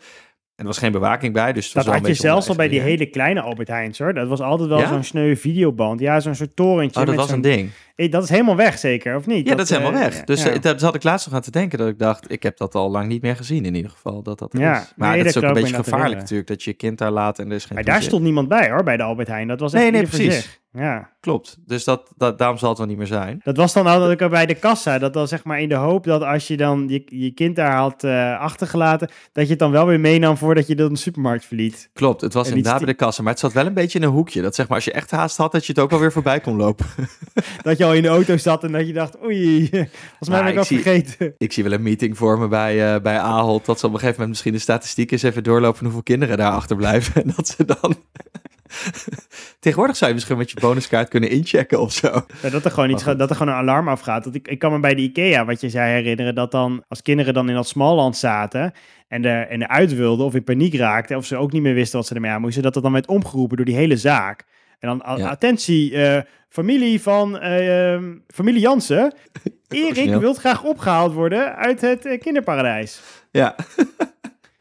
En er was geen bewaking bij, dus Dat had je zelfs al bij die hele kleine Albert Heijns hoor. Dat was altijd wel Ja? zo'n sneu videoband. Ja, zo'n soort torentje. Oh, dat was een ding. Eh, Dat is helemaal weg zeker, of niet? Ja, dat is helemaal eh, weg. Dus ja. eh, daar zat ik laatst nog aan te denken dat ik dacht, ik heb dat al lang niet meer gezien in ieder geval. Dat dat Ja, is. Maar nee, dat dat is ook een beetje gevaarlijk natuurlijk, dat je je kind daar laat en er is geen Maar daar stond niemand bij hoor, bij de Albert Heijn. Dat was echt Nee, nee, precies. Ja. Klopt. Dus dat, dat, daarom zal het wel niet meer zijn. Dat was dan altijd ook bij de kassa. Dat dan zeg maar in de hoop dat als je dan je, je kind daar had eh, achtergelaten, dat je het dan wel weer meenam voordat je dan de supermarkt verliet. Klopt, het was inderdaad bij de kassa, maar het zat wel een beetje in een hoekje. Dat zeg maar, als je echt haast had, dat je het ook alweer voorbij kon lopen. <laughs> Dat je al in de auto zat en dat je dacht, oei, volgens mij Nou, ben ik ik zie- vergeten. Ik zie wel een meeting vormen bij, eh bij Ahold, dat ze op een gegeven moment misschien de statistiek eens even doorlopen hoeveel kinderen daar achterblijven. <laughs> En dat ze dan... <laughs> Tegenwoordig zou je misschien met je bonuskaart kunnen inchecken of zo. Ja, dat, er gewoon iets, dat er gewoon een alarm afgaat. Dat ik, ik kan me bij de IKEA, wat je zei, herinneren dat dan als kinderen dan in dat smalland zaten en er, en eruit wilden of in paniek raakten of ze ook niet meer wisten wat ze ermee aan moesten, dat dat dan werd omgeroepen door die hele zaak. En dan, Ja. attentie, eh, familie van eh, ehm, familie Jansen. <laughs> Erik wilt graag opgehaald worden uit het eh, kinderparadijs. Ja.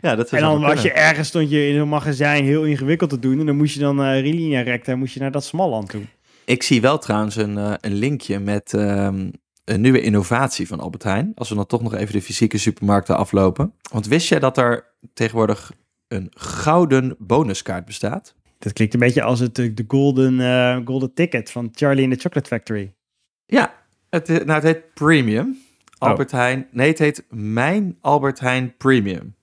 Ja, dat En dan was je ergens, stond je in een magazijn heel ingewikkeld te doen. En dan moest je dan eh relinea recta, moest je naar dat smalland toe. Ik zie wel trouwens een, eh, een linkje met ehm, een nieuwe innovatie van Albert Heijn. Als we dan toch nog even de fysieke supermarkten aflopen. Want wist jij dat er tegenwoordig een gouden bonuskaart bestaat? Dat klinkt een beetje als het, eh, de golden, golden ticket van Charlie in the Chocolate Factory. Ja, het, nou, het heet Premium. Oh. Albert Heijn. Nee, het heet Mijn Albert Heijn Premium.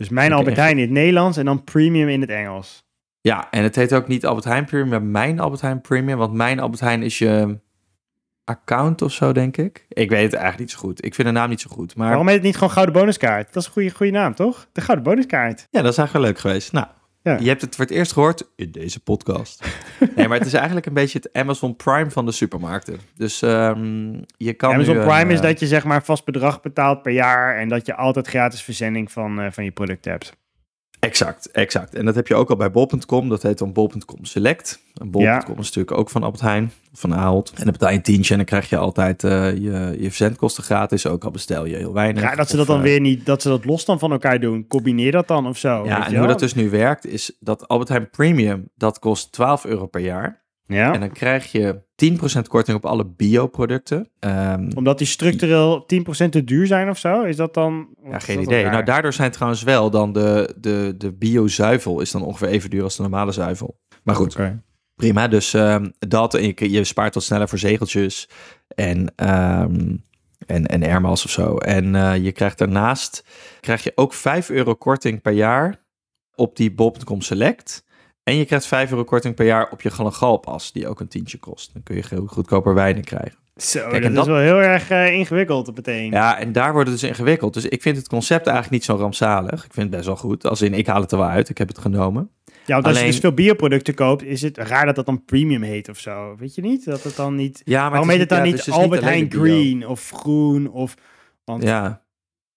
Dus mijn. Albert Heijn in het Nederlands en dan premium in het Engels. Ja, en het heet ook niet Albert Heijn Premium, maar Mijn Albert Heijn Premium. Want Mijn Albert Heijn is je account of zo, denk ik. Ik weet het eigenlijk niet zo goed. Ik vind de naam niet zo goed. Maar Waarom heet het niet gewoon Gouden Bonuskaart? Dat is een goede, goede naam, toch? De Gouden Bonuskaart. ja, dat is eigenlijk wel leuk geweest. Nou, Ja. je hebt het voor het eerst gehoord in deze podcast. <laughs> nee, maar het is eigenlijk een beetje het Amazon Prime van de supermarkten. Dus ehm, je kan Amazon nu Prime is eh, dat je zeg maar vast bedrag betaalt per jaar en dat je altijd gratis verzending van, eh, van je product hebt. Exact, exact. En dat heb je ook al bij bol.com. Dat heet dan bol.com Select. En bol.com is natuurlijk ook van Albert Heijn, van Ahold. En dan betaal je een tientje en dan krijg je altijd eh, je, je verzendkosten gratis. Ook al bestel je heel weinig. Ja, dat ze Of, dat dan eh, weer niet, dat ze dat los dan van elkaar doen. Combineer dat dan of zo. Ja, en hoe dat dus nu werkt is dat Albert Heijn Premium, dat kost 12 euro per jaar. Ja, En dan krijg je 10% korting op alle bioproducten. Ehm omdat die structureel 10% te duur zijn of zo? Is dat dan... ja, geen idee. Nou, daardoor zijn trouwens wel dan de, de, de biozuivel is dan ongeveer even duur als de normale zuivel. Maar goed, Oké. prima. Dus ehm, dat, en je, je spaart wat sneller voor zegeltjes en, ehm en, en airmas of zo. En eh, je krijgt daarnaast, krijg je ook 5 euro korting per jaar op die bol.com Select. En je krijgt 5 euro korting per jaar op je Galangalpas, die ook een tientje kost. Dan kun je goedkoper wijnen krijgen. Zo, Kijk, dat, is wel heel erg eh, ingewikkeld meteen. Ja, en daar wordt het dus ingewikkeld. Dus ik vind het concept eigenlijk niet zo rampzalig. Ik vind het best wel goed. Als in, ik haal het er wel uit. Ik heb het genomen. Ja, want als je dus veel bioproducten koopt, is het raar dat dat dan premium heet of zo. Weet je niet? Dat het dan niet... Ja, maar Waarom heet het dan ja, niet dus het is Albert Heijn. Green of groen of... Want Ja,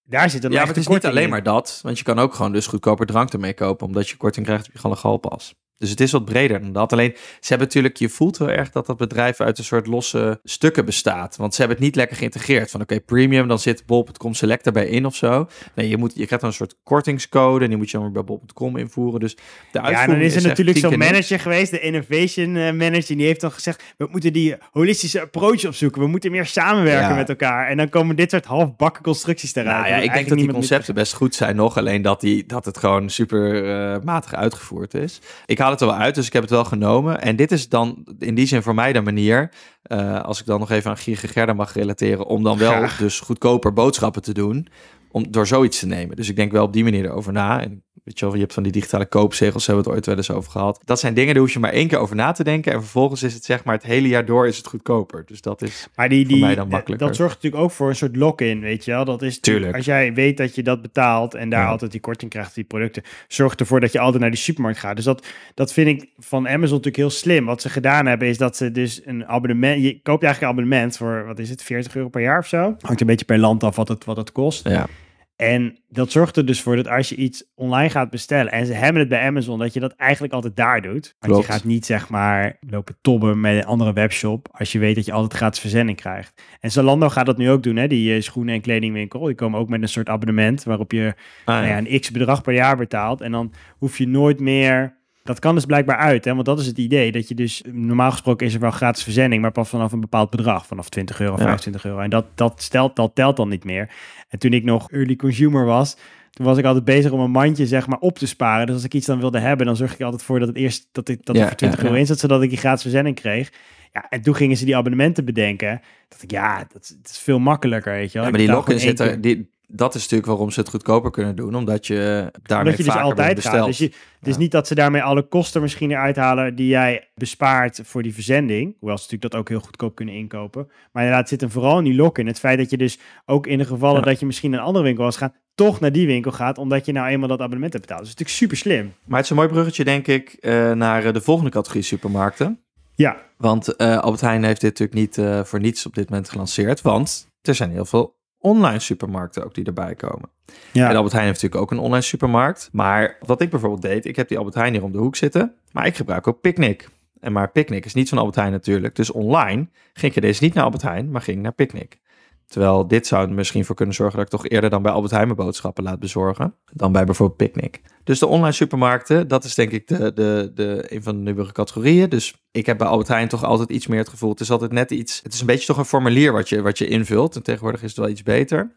daar zit dan ja maar het een is niet alleen in. maar dat. Want je kan ook gewoon dus goedkoper drank ermee kopen. Omdat je korting krijgt op je Galangalpas. Dus het is wat breder dan dat. Alleen, ze hebben natuurlijk, je voelt heel erg dat dat bedrijf uit een soort losse stukken bestaat. Want ze hebben het niet lekker geïntegreerd. Van oké, premium, dan zit bol.com select erbij in of zo. Nee, je, moet, je krijgt dan een soort kortingscode. En die moet je dan weer bij bol.com invoeren. Dus de Ja, dan is er natuurlijk zo'n manager geweest, de innovation eh, manager, die heeft dan gezegd, we moeten die holistische approach opzoeken, we moeten meer samenwerken Ja. met elkaar. En dan komen dit soort halfbakken constructies eruit. Nou ja, ik denk dat die concepten best goed zijn nog. Alleen dat, die, dat het gewoon super matig uitgevoerd is. Ik haal het er wel uit, dus ik heb het wel genomen. En dit is dan in die zin voor mij de manier... eh, als ik dan nog even aan Gierge Gerda mag relateren... om dan wel Graag. dus goedkoper boodschappen te doen... Om, door zoiets te nemen. Dus ik denk wel op die manier erover na. En weet je wel, je hebt van die digitale koopzegels, hebben we het ooit wel eens over gehad. Dat zijn dingen, daar hoef je maar één keer over na te denken. En vervolgens is het zeg maar het hele jaar door is het goedkoper. Dus dat is... Maar die, Voor mij dan makkelijker. dat zorgt natuurlijk ook voor een soort lock-in, weet je wel. Dat is Tuurlijk. Als jij weet dat je dat betaalt en daar Ja. altijd die korting krijgt die producten, zorgt ervoor dat je altijd naar die supermarkt gaat. Dus dat, dat vind ik van Amazon natuurlijk heel slim. Wat ze gedaan hebben is dat ze dus een abonnement, je koopt eigenlijk een abonnement voor, wat is het, 40 euro per jaar of zo? Hangt een beetje per land af wat het, wat het kost. Ja, En dat zorgt er dus voor dat als je iets online gaat bestellen en ze hebben het bij Amazon, dat je dat eigenlijk altijd daar doet. Want Klopt. je gaat niet zeg maar lopen tobben met een andere webshop als je weet dat je altijd gratis verzending krijgt. En Zalando gaat dat nu ook doen, hè? die eh, schoenen- en kledingwinkel. Die komen ook met een soort abonnement waarop je Ah, nou ja, een x bedrag per jaar betaalt. En dan hoef je nooit meer... Dat kan dus blijkbaar uit, hè? want dat is het idee. Dat je dus, normaal gesproken is er wel gratis verzending, maar pas vanaf een bepaald bedrag. Vanaf 20 euro, Ja. 25 euro. En dat, dat, stelt, dat telt dan niet meer. En toen ik nog early consumer was, toen was ik altijd bezig om een mandje zeg maar op te sparen. Dus als ik iets dan wilde hebben, dan zorg ik altijd voor dat het eerst dat ik dat Ja, er voor 20 ja, euro ja. in zat, zodat ik die gratis verzending kreeg. Ja, en toen gingen ze die abonnementen bedenken. Dat ik, ja, dat, is- dat is veel makkelijker, weet je wel. Ja, maar die betaal lock-in gewoon één zit er, keer. die, dat is natuurlijk waarom ze het goedkoper kunnen doen, omdat je daarmee Omdat je dus vaker altijd gaat. besteld. Dus je, het is niet dat ze daarmee alle kosten misschien eruit halen die jij bespaart voor die verzending. Hoewel ze natuurlijk dat ook heel goedkoop kunnen inkopen. Maar inderdaad zit hem vooral in die lock in. Het feit dat je dus ook in de gevallen Ja. dat je misschien naar een andere winkel was gaan, toch naar die winkel gaat, omdat je nou eenmaal dat abonnement hebt betaald. Dus dat is natuurlijk super slim. Maar het is een mooi bruggetje, denk ik, eh, naar eh, de volgende categorie supermarkten. Ja, Want eh, Albert Heijn heeft dit natuurlijk niet voor niets op dit moment gelanceerd, want er zijn heel veel online supermarkten ook die erbij komen. ja. En Albert Heijn heeft natuurlijk ook een online supermarkt. Maar wat ik bijvoorbeeld deed, ik heb die Albert Heijn hier om de hoek zitten, maar ik gebruik ook Picnic. En maar Picnic is niet van Albert Heijn natuurlijk. Dus online ging ik deze niet naar Albert Heijn, maar ging naar Picnic. Terwijl dit zou er misschien voor kunnen zorgen dat ik toch eerder dan bij Albert Heijn mijn boodschappen laat bezorgen. Dan bij bijvoorbeeld Picnic. Dus de online supermarkten, dat is denk ik de, de, de, een van de nieuwere categorieën. Dus ik heb bij Albert Heijn toch altijd iets meer het gevoel. Het is altijd net iets. Het is een beetje toch een formulier wat je, wat je invult. En tegenwoordig is het wel iets beter.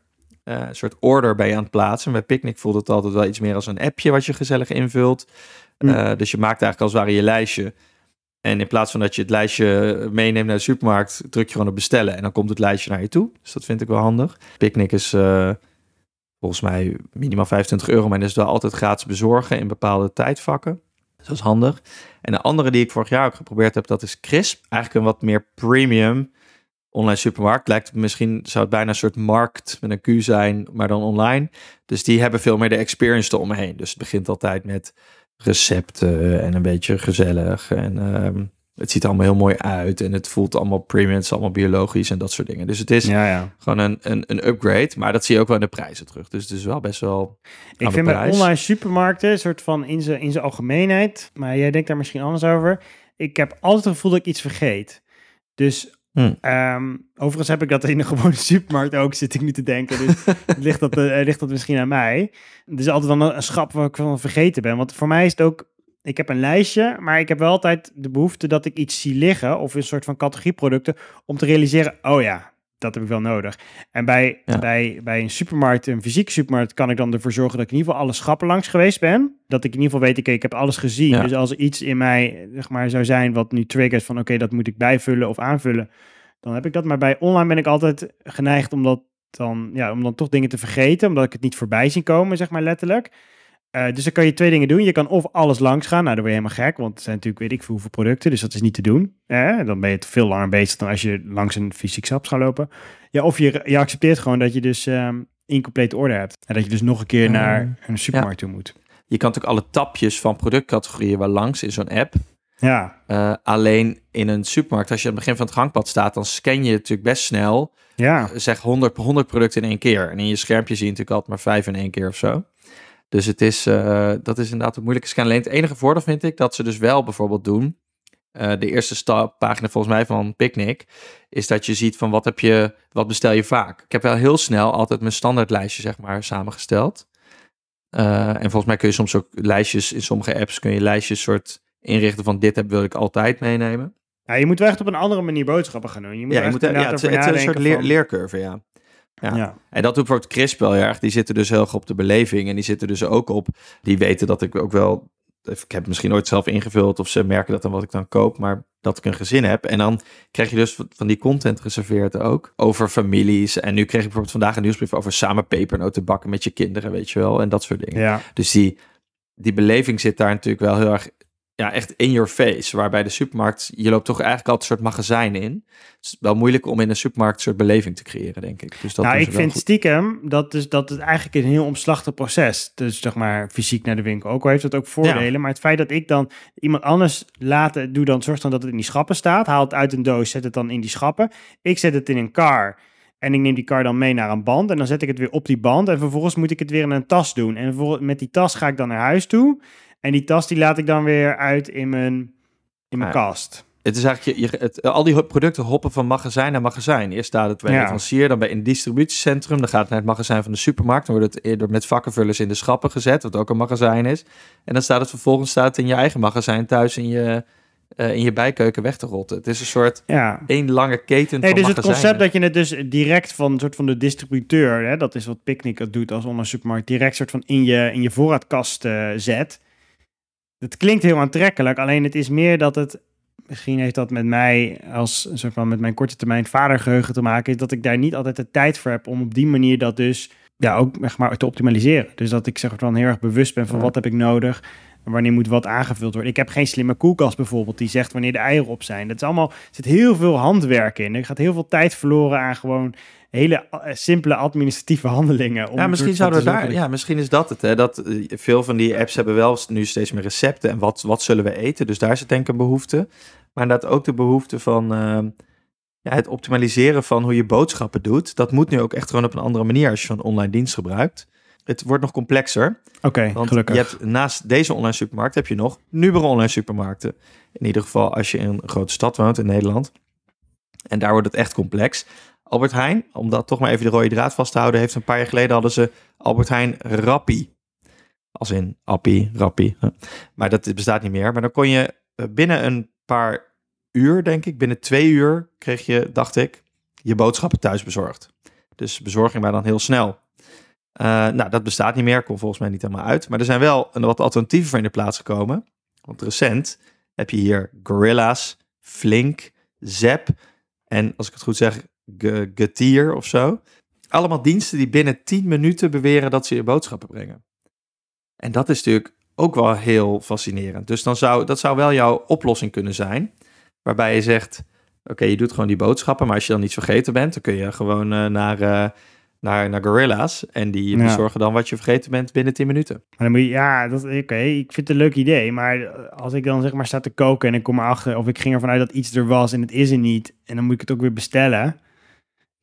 Eh, een soort order ben je aan het plaatsen. Bij Picnic voelt het altijd wel iets meer als een appje wat je gezellig invult. Hm. Eh, dus je maakt eigenlijk als het ware je lijstje. En in plaats van dat je het lijstje meeneemt naar de supermarkt, druk je gewoon op bestellen en dan komt het lijstje naar je toe. Dus dat vind ik wel handig. Picnic is eh, volgens mij minimaal 25 euro, maar dat is wel altijd gratis bezorgen in bepaalde tijdvakken. Dus dat is handig. En de andere die ik vorig jaar ook geprobeerd heb, dat is Crisp. Eigenlijk een wat meer premium online supermarkt. Lijkt misschien, zou het bijna een soort markt met een Q zijn, maar dan online. Dus die hebben veel meer de experience eromheen. Dus het begint altijd met recepten en een beetje gezellig. En ehm, Het ziet er allemaal heel mooi uit en het voelt allemaal premium, het is allemaal biologisch en dat soort dingen. Dus het is Ja, ja. gewoon een, een, een upgrade, maar dat zie je ook wel in de prijzen terug. Dus het is wel best wel Ik vind bij online supermarkten, soort van in zijn in zijn algemeenheid, maar jij denkt daar misschien anders over. Ik heb altijd het gevoel dat ik iets vergeet. Dus Hmm. ehm, overigens heb ik dat in de <laughs> gewone supermarkt ook, zit ik nu te denken. Dus <laughs> ligt, dat, eh, ligt dat misschien aan mij. Er is altijd wel een, een schap waar ik van vergeten ben. Want voor mij is het ook, ik heb een lijstje, maar ik heb wel altijd de behoefte dat ik iets zie liggen, of een soort van categorieproducten, om te realiseren, oh ja, dat heb ik wel nodig. En bij, Ja. bij, bij een supermarkt, een fysieke supermarkt, kan ik dan ervoor zorgen dat ik in ieder geval alle schappen langs geweest ben. Dat ik in ieder geval weet, oké, ik heb alles gezien. Ja. Dus als er iets in mij, zeg maar, zou zijn wat nu triggert van, oké, dat moet ik bijvullen of aanvullen, dan heb ik dat. Maar bij online ben ik altijd geneigd om dat dan, ja, om dan toch dingen te vergeten, omdat ik het niet voorbij zie komen, zeg maar letterlijk. Eh, dus dan kan je twee dingen doen. Je kan of alles langs gaan. Nou, dan word je helemaal gek. Want het zijn natuurlijk, weet ik veel hoeveel producten. Dus dat is niet te doen. Eh, dan ben je het veel langer bezig dan als je langs een fysiek sap gaat lopen. Ja, of je, je accepteert gewoon dat je dus ehm incomplete orde hebt. En dat je dus nog een keer Eh, naar een supermarkt toe moet. Je kan natuurlijk alle tapjes van productcategorieën wel langs in zo'n app. Ja, Eh, alleen in een supermarkt, als je aan het begin van het gangpad staat, dan scan je natuurlijk best snel, ja. zeg 100, 100 producten in één keer. En in je schermpje zie je natuurlijk altijd maar vijf in één keer of zo. Dus het is, eh, dat is inderdaad een moeilijke scan. Alleen het enige voordeel vind ik dat ze dus wel bijvoorbeeld doen. eh, de eerste stap, pagina volgens mij van Picnic, is dat je ziet van wat heb je, wat bestel je vaak. Ik heb wel heel snel altijd mijn standaardlijstje zeg maar samengesteld. Eh, en volgens mij kun je soms ook lijstjes in sommige apps kun je lijstjes soort inrichten van dit heb wil ik altijd meenemen. ja, je moet wel echt op een andere manier boodschappen gaan doen. Je moet Ja, je moet, ja, het, is- over het is een soort leer, van- leercurve, ja. Ja. Ja. En dat doet bijvoorbeeld Crisp wel erg. Die zitten dus heel erg op de beleving. En die zitten dus ook op. Die weten dat ik ook wel. Ik heb het misschien ooit zelf ingevuld. Of ze merken dat dan wat ik dan koop. Maar dat ik een gezin heb. En dan krijg je dus van die content geserveerd ook. Over families. En nu kreeg ik bijvoorbeeld vandaag een nieuwsbrief over samen pepernoten bakken met je kinderen. Weet je wel. En dat soort dingen. ja. Dus die, die beleving zit daar natuurlijk wel heel erg. Ja, echt in your face. Waarbij de supermarkt. Je loopt toch eigenlijk altijd een soort magazijn in. Het is wel moeilijk om in een supermarkt een soort beleving te creëren, denk ik. Dus dat nou, ik vind goed. stiekem dat, dus, dat het eigenlijk een heel omslachtig proces. Dus zeg maar fysiek naar de winkel. Ook al heeft het ook voordelen. Maar het feit dat ik dan iemand anders laten doe, dan zorgt dan dat het in die schappen staat. Haal het uit een doos, zet het dan in die schappen. Ik zet het in een car. En ik neem die car dan mee naar een band. En dan zet ik het weer op die band. En vervolgens moet ik het weer in een tas doen. En met die tas ga ik dan naar huis toe. En die tas die laat ik dan weer uit in mijn, in mijn ja. kast. Het is eigenlijk, je, je- het, al die producten hoppen van magazijn naar magazijn. Eerst staat het bij een Ja. leverancier, dan bij een distributiecentrum. Dan gaat het naar het magazijn van de supermarkt. Dan wordt het eerder met vakkenvullers in de schappen gezet, wat ook een magazijn is. En dan staat het vervolgens staat in je eigen magazijn thuis in je, eh, in je bijkeuken weg te rotten. Het is een soort Ja. één lange keten Nee, van dus het concept dat je het dus direct van een soort van de distributeur, hè, dat is wat Picnic het doet als online supermarkt, direct soort van in je, in je voorraadkast eh, zet. Het klinkt heel aantrekkelijk, alleen het is meer dat het, misschien heeft dat met mij als een soort van met mijn korte termijn vadergeheugen te maken, is dat ik daar niet altijd de tijd voor heb om op die manier dat dus ja, ook zeg maar, te optimaliseren. Dus dat ik zeg van heel erg bewust ben van wat heb ik nodig. en Wanneer moet wat aangevuld worden? Ik heb geen slimme koelkast bijvoorbeeld die zegt wanneer de eieren op zijn. Dat is allemaal, er zit heel veel handwerk in. Er gaat heel veel tijd verloren aan gewoon hele eh, simpele administratieve handelingen. om Ja, misschien van zouden we daar. Ja, misschien is dat het. Hè? Dat eh, veel van die apps hebben wel nu steeds meer recepten en wat, wat zullen we eten. Dus daar is het denk ik een behoefte. Maar inderdaad ook de behoefte van ehm, ja, het optimaliseren van hoe je boodschappen doet. Dat moet nu ook echt gewoon op een andere manier als je zo'n online dienst gebruikt. Het wordt nog complexer. Oké, gelukkig. je hebt naast deze online supermarkt heb je nog Nubere online supermarkten. In ieder geval als je in een grote stad woont in Nederland. En daar wordt het echt complex. Albert Heijn, om dat toch maar even de rode draad vast te houden, heeft een paar jaar geleden hadden ze Albert Heijn Rappie. Als in Appie, Rappie. hè. Maar dat bestaat niet meer. Maar dan kon je eh, binnen een paar uur, denk ik, binnen twee uur kreeg je, dacht ik, je boodschappen thuis bezorgd. Dus bezorging maar dan heel snel. Eh, nou, dat bestaat niet meer, komt volgens mij niet helemaal uit. Maar er zijn wel een wat alternatieven voor in de plaats gekomen. Want recent heb je hier Gorilla's, Flink, Zep en als ik het goed zeg, Getir of zo. Allemaal diensten die binnen 10 minuten beweren dat ze je boodschappen brengen. En dat is natuurlijk ook wel heel fascinerend. Dus dan zou, dat zou wel jouw oplossing kunnen zijn. Waarbij je zegt, oké, je doet gewoon die boodschappen. Maar als je dan iets vergeten bent, dan kun je gewoon eh, naar, eh, naar, naar Gorilla's. En die Ja. bezorgen dan wat je vergeten bent binnen 10 minuten. Maar dan moet je, ja, dat, oké, ik vind het een leuk idee. Maar eh, als ik dan zeg maar sta te koken en ik kom erachter, of ik ging ervan uit dat iets er was en het is er niet, en dan moet ik het ook weer bestellen.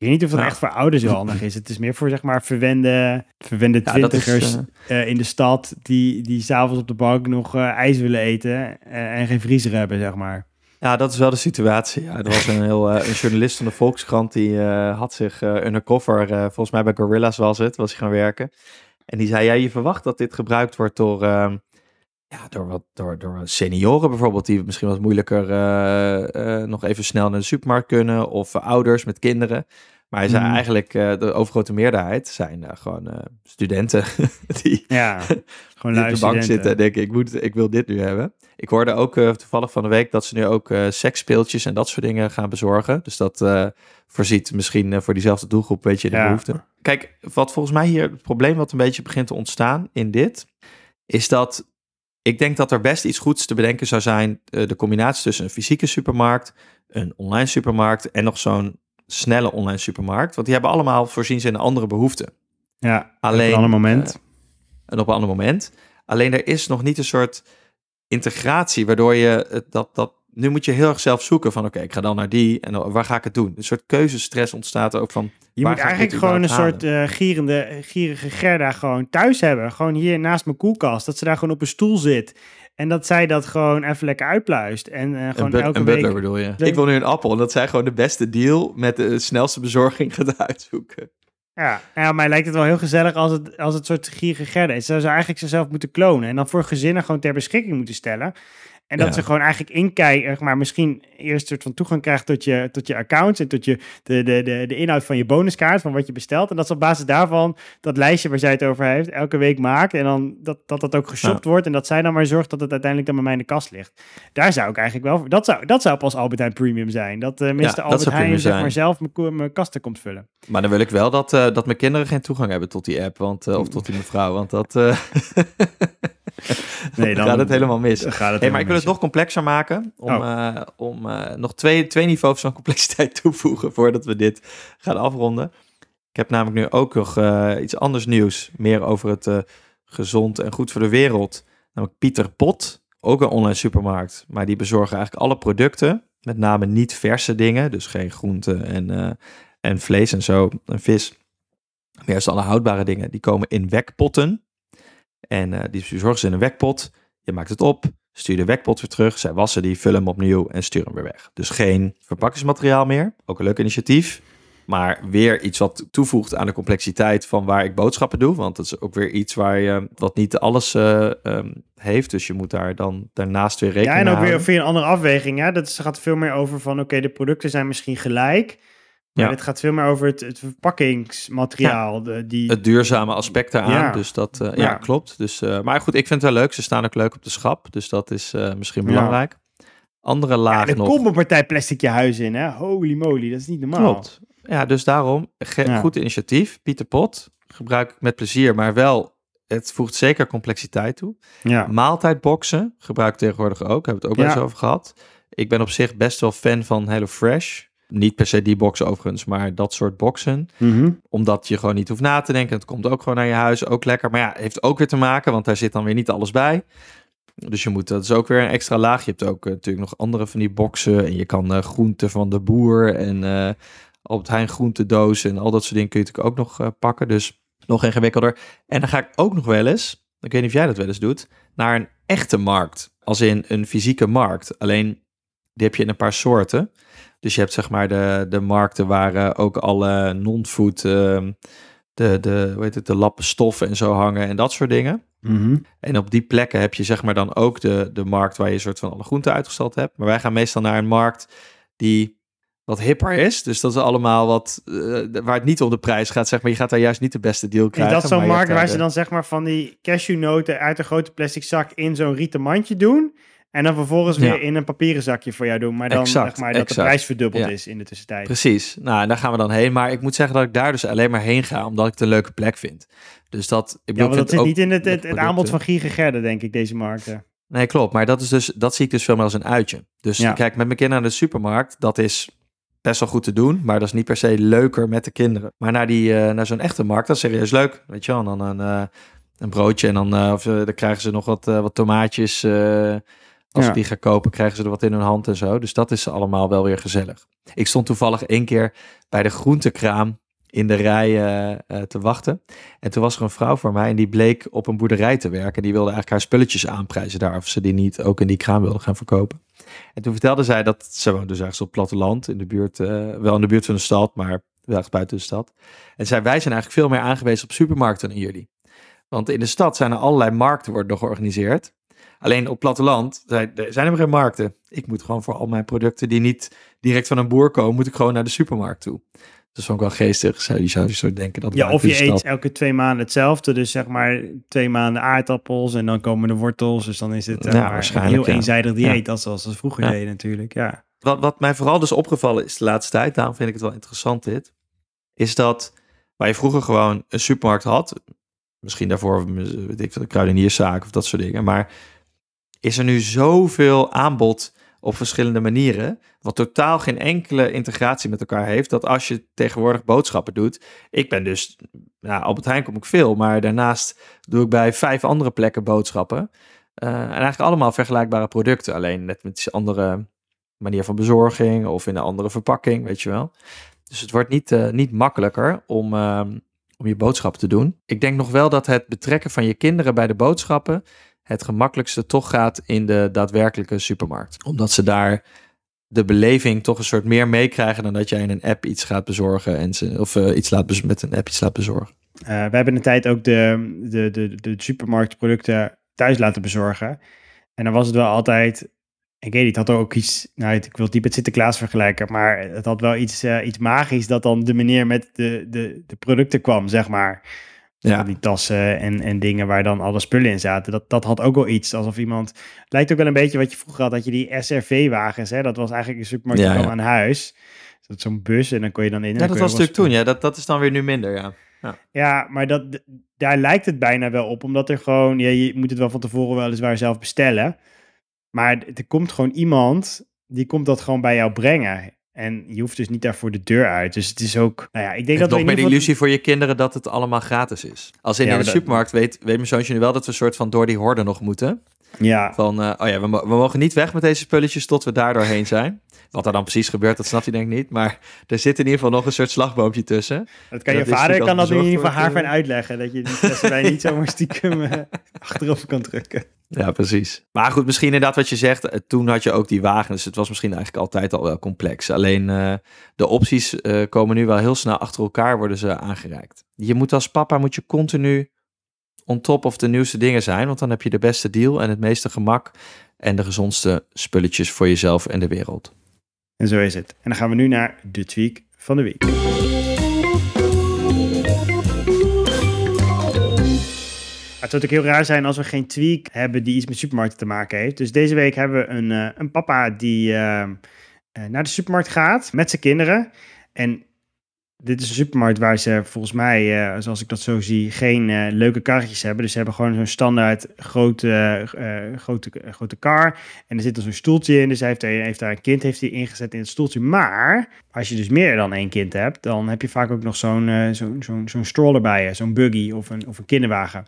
Ik weet niet of dat Ja. echt voor ouders heel handig is. Het is meer voor zeg maar verwende, verwende Ja, dat is, twintigers eh, eh, in de stad die, die s'avonds op de bank nog eh, ijs willen eten en geen vriezer hebben, zeg maar. Ja, dat is wel de situatie. Ja, er was een, heel, een journalist van de Volkskrant die had zich eh undercover, volgens mij bij Gorillas was het, was hij gaan werken. En die zei, ja, je verwacht dat dit gebruikt wordt door, ehm, ja, door, wat, door, door senioren bijvoorbeeld, die misschien wat moeilijker nog even snel naar de supermarkt kunnen, of ouders met kinderen. Maar hij zei Mhm. eigenlijk, eh, de overgrote meerderheid zijn eh, gewoon eh, studenten <laughs> die, Ja, gewoon <laughs> die op de bank zitten en denken, ik, moet, ik wil dit nu hebben. Ik hoorde ook toevallig van de week dat ze nu ook seksspeeltjes en dat soort dingen gaan bezorgen. Dus dat voorziet misschien voor diezelfde doelgroep een beetje de Ja. behoefte. Kijk, wat volgens mij hier het probleem wat een beetje begint te ontstaan in dit, is dat ik denk dat er best iets goeds te bedenken zou zijn. de combinatie tussen een fysieke supermarkt, een online supermarkt en nog zo'n snelle online supermarkt. Want die hebben allemaal voorzien ze in een andere behoeften. Ja, Alleen, op een ander moment. eh, en op een ander moment. Alleen er is nog niet een soort integratie waardoor je het- dat, dat nu moet je heel erg zelf zoeken van oké, ik ga dan naar die en waar ga ik het doen? Een soort keuzestress ontstaat er ook van. Je moet eigenlijk gewoon een soort eh, gierende, gierige Gerda gewoon thuis hebben. Gewoon hier naast mijn koelkast. Dat ze daar gewoon op een stoel zit. En dat zij dat gewoon even lekker uitpluist. En eh, gewoon but- elke een week... butler bedoel je? Ik wil nu een appel en dat zij gewoon de beste deal met de snelste bezorging <laughs> gaat uitzoeken. Ja, ja, mij lijkt het wel heel gezellig als het, als het soort gierige Gerda is. Ze zou eigenlijk zichzelf moeten klonen. En dan voor gezinnen gewoon ter beschikking moeten stellen. En dat Ja. ze gewoon eigenlijk inkijken, maar misschien eerst een soort van toegang krijgt tot je, tot je accounts en tot je, de, de, de, de inhoud van je bonuskaart, van wat je bestelt. En dat ze op basis daarvan dat lijstje waar zij het over heeft, elke week maakt. En dan dat dat, dat ook geshopt wordt. En dat zij dan maar zorgt dat het uiteindelijk dan bij mij in de kast ligt. Daar zou ik eigenlijk wel voor. Dat zou, dat zou pas Albert Heijn Premium zijn. Dat uh, Mr. dat Albert Heijn zeg maar zelf mijn, mijn kasten komt vullen. Maar dan wil ik wel dat, eh, dat mijn kinderen geen toegang hebben tot die app, want, eh, of tot die mevrouw, want dat eh, <laughs> <laughs> Nee, dan gaat het helemaal mis. Het Hey, maar ik wil het nog complexer maken. Om, Oh. eh, om eh, nog twee, twee niveaus van <laughs> complexiteit toevoegen voordat we dit gaan afronden. Ik heb namelijk nu ook nog eh, iets anders nieuws. Meer over het gezond en goed voor de wereld. Namelijk Pieter Pot, ook een online supermarkt. Maar die bezorgen eigenlijk alle producten. Met name niet verse dingen. Dus geen groenten en, en vlees en zo. En vis. Maar juist alle houdbare dingen. Die komen in wekpotten. En eh, die bezorgen ze in een wekpot. Je maakt het op, stuur de wekpot weer terug. Zij wassen die, vullen hem opnieuw en sturen hem weer weg. Dus geen verpakkingsmateriaal meer. Ook een leuk initiatief. Maar weer iets wat toevoegt aan de complexiteit van waar ik boodschappen doe. Want dat is ook weer iets waar je wat niet alles eh, ehm, heeft. Dus je moet daar dan daarnaast weer Ja, rekening en mee ook weer via een andere afweging. Ja? Dat gaat veel meer over van, oké, de producten zijn misschien gelijk. Maar Ja. het gaat veel meer over het, het verpakkingsmateriaal. De, die, Het duurzame aspect daaraan. Ja. Dus dat, eh, ja. Klopt. Dus, eh, maar goed, ik vind het wel leuk. Ze staan ook leuk op de schap. Dus dat is eh, misschien Ja. belangrijk. Andere laag ja, nog. komt een partij plastic je huis in, hè? Holy moly, dat is niet normaal. Klopt. Ja, dus daarom, goed initiatief. Pieter Pot, gebruik ik met plezier, maar wel, het voegt zeker complexiteit toe. Ja. Maaltijdboxen gebruik ik tegenwoordig ook, hebben we het ook wel eens over gehad. Ik ben op zich best wel fan van HelloFresh. Niet per se die boxen overigens, maar dat soort boxen. Mhm. Omdat je gewoon niet hoeft na te denken. Het komt ook gewoon naar je huis, ook lekker. Maar ja, heeft ook weer te maken, want daar zit dan weer niet alles bij. Dus je moet, dat is ook weer een extra laag. Je hebt ook eh, natuurlijk nog andere van die boxen. En je kan eh, groenten van de boer en eh op het Heijn groentedoos en al dat soort dingen kun je natuurlijk ook nog eh, pakken. Dus nog ingewikkelder. En dan ga ik ook nog wel eens, ik weet niet of jij dat wel eens doet, naar een echte markt. Als in een fysieke markt. Alleen die heb je in een paar soorten. Dus je hebt zeg maar de, de markten waar eh, ook alle non-food, ehm, de, de, hoe heet het, de lappen stoffen en zo hangen en dat soort dingen. Mhm. En op die plekken heb je zeg maar dan ook de, de markt waar je een soort van alle groenten uitgestald hebt. Maar wij gaan meestal naar een markt die wat hipper is. Dus dat is allemaal wat, eh, waar het niet om de prijs gaat, zeg maar. Je gaat daar juist niet de beste deal Is krijgen. dat zo'n markt waar ze dan zeg maar van die cashewnoten uit een grote plastic zak in zo'n rieten mandje doen? En dan vervolgens Ja. weer in een papieren zakje voor jou doen. Maar dan Exact, zeg maar dat de prijs verdubbeld Ja. is in de tussentijd. Precies. Nou, en daar gaan we dan heen. Maar ik moet zeggen dat ik daar dus alleen maar heen ga, omdat ik het een leuke plek vind. Dus dat, ik Ja, bedoel, ik dat zit niet in het, het, aanbod van Giergegerde, denk ik, deze markten. Nee, klopt. Maar dat, is dus, dat zie ik dus veel meer als een uitje. Dus Ja. kijk, met mijn kinderen naar de supermarkt, dat is best wel goed te doen, maar dat is niet per se leuker met de kinderen. Maar naar, die, eh, naar zo'n echte markt, dat is serieus leuk. Weet je wel, en dan een, eh, een broodje en dan, eh, of, dan krijgen ze nog wat, wat tomaatjes. Als Ja. ze die gaan kopen, krijgen ze er wat in hun hand en zo. Dus dat is allemaal wel weer gezellig. Ik stond toevallig één keer bij de groentekraam in de rij eh, eh, te wachten. En toen was er een vrouw voor mij en die bleek op een boerderij te werken. Die wilde eigenlijk haar spulletjes aanprijzen daar, of ze die niet ook in die kraam wilde gaan verkopen. En toen vertelde zij dat ze woonde dus ergens op het platteland, in de buurt, eh, wel in de buurt van de stad, maar wel echt buiten de stad. En zei, wij zijn eigenlijk veel meer aangewezen op supermarkten dan jullie. Want in de stad zijn er allerlei markten worden nog georganiseerd. Alleen op platteland zijn er zijn er geen markten. Ik moet gewoon voor al mijn producten die niet direct van een boer komen, moet ik gewoon naar de supermarkt toe. Dat vond ik wel geestig. Zou je zou je zo denken dat Ja, of je de eet elke twee maanden hetzelfde. Dus zeg maar twee maanden aardappels en dan komen de wortels. Dus dan is het Ja, maar, een waarschijnlijk, heel ja. eenzijdig dieet. Ja. Als zoals ze vroeger Ja. deden natuurlijk, ja. Wat, wat mij vooral dus opgevallen is de laatste tijd, daarom vind ik het wel interessant dit, is dat waar je vroeger gewoon een supermarkt had, misschien daarvoor, weet ik een kruidenierszaak of dat soort dingen, maar is er nu zoveel aanbod op verschillende manieren, wat totaal geen enkele integratie met elkaar heeft, dat als je tegenwoordig boodschappen doet, ik ben dus, nou, Albert Heijn kom ik veel, maar daarnaast doe ik bij vijf andere plekken boodschappen. Eh, en eigenlijk allemaal vergelijkbare producten, alleen net met een andere manier van bezorging of in een andere verpakking, weet je wel. Dus het wordt niet, eh, niet makkelijker om, ehm, om je boodschappen te doen. Ik denk nog wel dat het betrekken van je kinderen bij de boodschappen het gemakkelijkste toch gaat in de daadwerkelijke supermarkt. Omdat ze daar de beleving toch een soort meer meekrijgen dan dat jij in een app iets gaat bezorgen en ze, of eh, iets laat met een app iets laat bezorgen. Eh, we hebben een tijd ook de, de, de, de supermarktproducten thuis laten bezorgen. En dan was het wel altijd... Ik weet niet, het had ook iets... Nou, ik wil het met Sinterklaas vergelijken, maar het had wel iets, eh, iets magisch dat dan de meneer met de, de, de producten kwam, zeg maar. Ja. Die tassen en, en dingen waar dan alle spullen in zaten. Dat, dat had ook wel iets. Alsof iemand. Het lijkt ook wel een beetje wat je vroeger had. Dat je die SRV-wagens. hè Dat was eigenlijk een supermarkt Ja, ja. aan huis. Dus dat zo'n bus en dan kon je dan in. Ja, dat was natuurlijk toen. Ja, dat, dat is dan weer nu minder, ja. Ja, maar dat, daar lijkt het bijna wel op. Omdat er gewoon. Ja, je moet het wel van tevoren weliswaar zelf bestellen. Maar er komt gewoon iemand. Die komt dat gewoon bij jou brengen. En je hoeft dus niet daar voor de deur uit. Dus het is ook. Nou ja, ik denk dat we nog meer de illusie voor je kinderen dat het allemaal gratis is. Als in, Ja, in de dat- supermarkt weet, weet mijn zoontje nu wel dat we een soort van door die horde nog moeten. Ja, Van, eh, oh ja, we, we mogen niet weg met deze spulletjes tot we daar doorheen zijn. Wat er dan precies gebeurt, dat snapt hij denk ik niet. Maar er zit in ieder geval nog een soort slagboompje tussen. Dat kan je Dat vader kan dat in ieder geval haar wordt, fijn uitleggen. Dat je die flessen bij niet zomaar stiekem eh, achterover kan drukken. Ja, precies. Maar goed, misschien inderdaad wat je zegt. eh, Toen had je ook die wagen, dus het was misschien eigenlijk altijd al wel complex. Alleen eh, de opties eh, komen nu wel heel snel achter elkaar, worden ze aangereikt. Je moet als papa moet je continu on top of de nieuwste dingen zijn, want dan heb je de beste deal en het meeste gemak en de gezondste spulletjes voor jezelf en de wereld. En zo is het. En dan gaan we nu naar de tweak van de week. Het zou natuurlijk heel raar zijn als we geen tweak hebben die iets met supermarkten te maken heeft. Dus deze week hebben we een, eh, een papa die eh, eh, naar de supermarkt gaat met zijn kinderen. En dit is een supermarkt waar ze volgens mij, eh, zoals ik dat zo zie, geen eh, leuke karretjes hebben. Dus ze hebben gewoon zo'n standaard grote, eh, grote, grote kar. En er zit er zo'n stoeltje in. Dus hij heeft, hij heeft daar een kind heeft hij ingezet in het stoeltje. Maar als je dus meer dan één kind hebt, dan heb je vaak ook nog zo'n zo'n zo'n zo'n stroller bij je. Zo'n buggy of een, of een kinderwagen.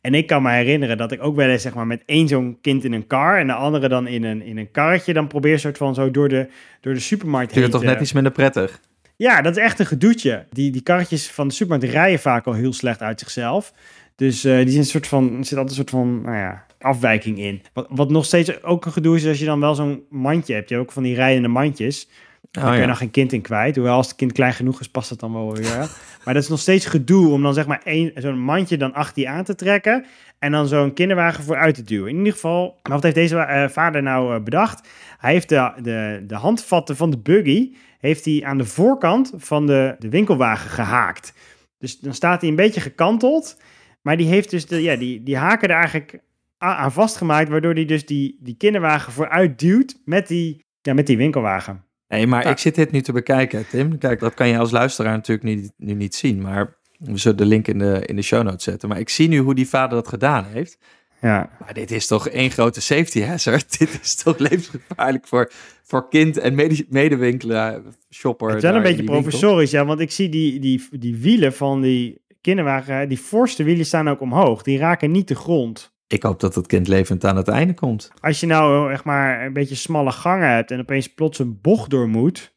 En ik kan me herinneren dat ik ook wel eens zeg maar, met één zo'n kind in een kar en de andere dan in een, in een karretje, dan probeer soort van zo door de, door de supermarkt Vind je heen het toch net iets minder prettig? Ja, dat is echt een gedoetje. Die, die karretjes van de supermarkt rijden vaak al heel slecht uit zichzelf. Dus eh, die zijn een soort van, er zit altijd een soort van, nou ja, afwijking in. Wat, wat nog steeds ook een gedoe is, als je dan wel zo'n mandje hebt. Je hebt ook van die rijdende mandjes. Daar Oh, kun je ja. nog geen kind in kwijt. Hoewel als het kind klein genoeg is, past het dan wel weer. <laughs> maar dat is nog steeds gedoe om dan zeg maar zo'n mandje dan achter je aan te trekken. En dan zo'n kinderwagen vooruit te duwen. In ieder geval, maar wat heeft deze eh, vader nou eh, bedacht? Hij heeft de, de, de handvatten van de buggy heeft hij aan de voorkant van de, de winkelwagen gehaakt. Dus dan staat hij een beetje gekanteld. Maar die heeft dus de, ja, die, die haken er eigenlijk aan vastgemaakt. Waardoor hij dus die, die kinderwagen vooruit duwt met die, ja, met die winkelwagen. Nee, maar Ja. ik zit dit nu te bekijken, Tim. Kijk, dat kan je als luisteraar natuurlijk niet, nu niet zien. Maar we zullen de link in de, in de show notes zetten. Maar ik zie nu hoe die vader dat gedaan heeft. Ja. Maar dit is toch één grote safety hazard? <laughs> dit is toch levensgevaarlijk voor, voor kind en mede, medewinkelaar, shopper. Het is wel een beetje professorisch, ja, want ik zie die, die, die wielen van die kinderwagen, die voorste wielen staan ook omhoog. Die raken niet de grond. Ik hoop dat het kind levend aan het einde komt. Als je nou echt maar een beetje smalle gangen hebt en opeens plots een bocht door moet.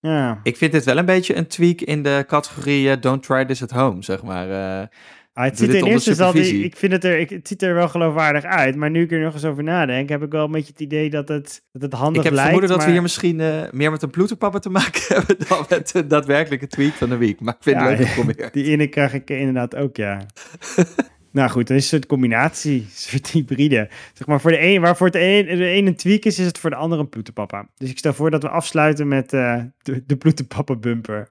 Ja, Ik vind dit wel een beetje een tweak in de categorie eh, don't try this at home, zeg maar. Eh, Ah, het ziet er in eerste instantie, ik vind het er, ik, het ziet er wel geloofwaardig uit, maar nu ik er nog eens over nadenk, heb ik wel een beetje het idee dat het, dat het handig ik heb lijkt. vermoeden dat maar- we hier misschien eh, meer met een ploeterpapa te maken <laughs> hebben dan met de daadwerkelijke tweak van de week. Maar ik vind Ja, het leuk geprobeerd. Die ene krijg ik inderdaad ook, ja. <laughs> nou goed, dan is het een soort combinatie, een soort hybride. Zeg maar, voor de een, waar voor de een, de een een tweak is, is het voor de ander een ploeterpapa. Dus ik stel voor dat we afsluiten met eh, de, de ploeterpapa bumper.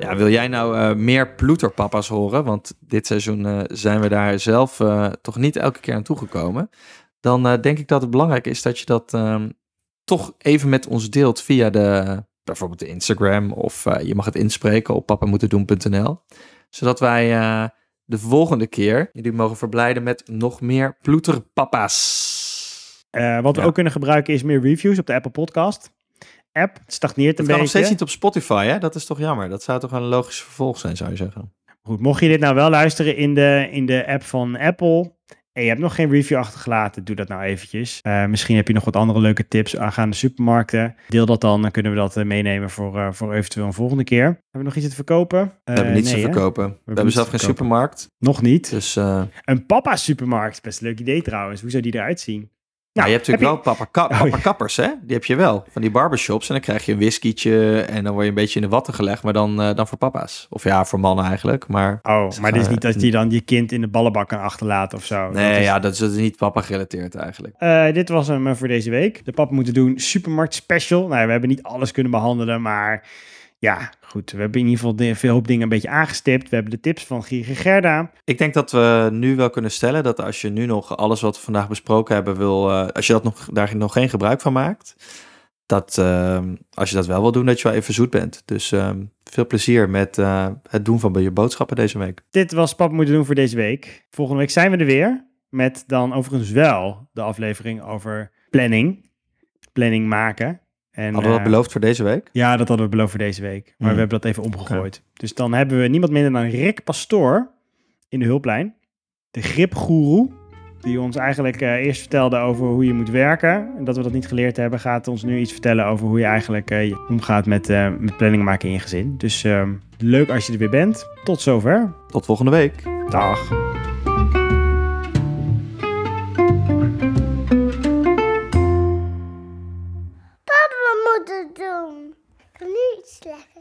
Ja, wil jij nou eh, meer ploeterpapa's horen? Want dit seizoen eh, zijn we daar zelf eh, toch niet elke keer aan toegekomen. Dan denk ik dat het belangrijk is dat je dat ehm, toch even met ons deelt via de, bijvoorbeeld de Instagram. Of je mag het inspreken op papamoetendoen.nl. Zodat wij de volgende keer jullie mogen verblijden met nog meer ploeterpapa's. Wat we ook kunnen gebruiken is meer reviews op de Apple Podcast app. Het stagneert een Het kan nog beetje. steeds niet op Spotify, hè? Dat is toch jammer. Dat zou toch een logisch vervolg zijn, zou je zeggen. Goed, mocht je dit nou wel luisteren in de, in de app van Apple en je hebt nog geen review achtergelaten, doe dat nou eventjes. Eh, misschien heb je nog wat andere leuke tips aangaande supermarkten. Deel dat dan, dan kunnen we dat eh, meenemen voor, eh, voor eventueel een volgende keer. Hebben we nog iets te verkopen? We hebben niets nee, te verkopen. We, hebben zelf geen verkopen. supermarkt. Nog niet. Dus Een papa supermarkt, best een leuk idee trouwens. Hoe zou die eruit zien? Nou, je hebt natuurlijk wel papa, ka- Oh, papa kappers, hè? Die heb je wel. Van die barbershops. En dan krijg je een whiskietje en dan word je een beetje in de watten gelegd. Maar dan, eh, dan voor papa's. Of ja, voor mannen eigenlijk. Maar Oh, maar dit is niet dat je dan je kind in de ballenbak kan achterlaten of zo. nee, Dat is- ja, dat is, dat is niet papa gerelateerd eigenlijk. Eh, dit was hem voor deze week. De papa moeten doen supermarkt special. Nou, we hebben niet alles kunnen behandelen, maar ja, goed. We hebben in ieder geval veel hoop dingen een beetje aangestipt. We hebben de tips van Gierige Gerda. Ik denk dat we nu wel kunnen stellen dat als je nu nog alles wat we vandaag besproken hebben wil, eh, als je dat nog, daar nog geen gebruik van maakt, dat eh, als je dat wel wil doen, dat je wel even zoet bent. Dus eh, veel plezier met eh, het doen van je boodschappen deze week. Dit was papa moeten doen voor deze week. Volgende week zijn we er weer met dan overigens wel de aflevering over planning. Planning maken. En, Hadden we dat eh, beloofd voor deze week? Ja, dat hadden we beloofd voor deze week. Maar Hmm. we hebben dat even omgegooid. Dus dan hebben we niemand minder dan Rick Pastoor in de hulplijn. De gripgoeroe. Die ons eigenlijk eh, eerst vertelde over hoe je moet werken. En dat we dat niet geleerd hebben, gaat ons nu iets vertellen over hoe je eigenlijk eh, omgaat met, eh, met planning maken in je gezin. Dus ehm, leuk als je er weer bent. Tot zover. Tot volgende week. Dag. moeten doen. Ik kan Niet slecht.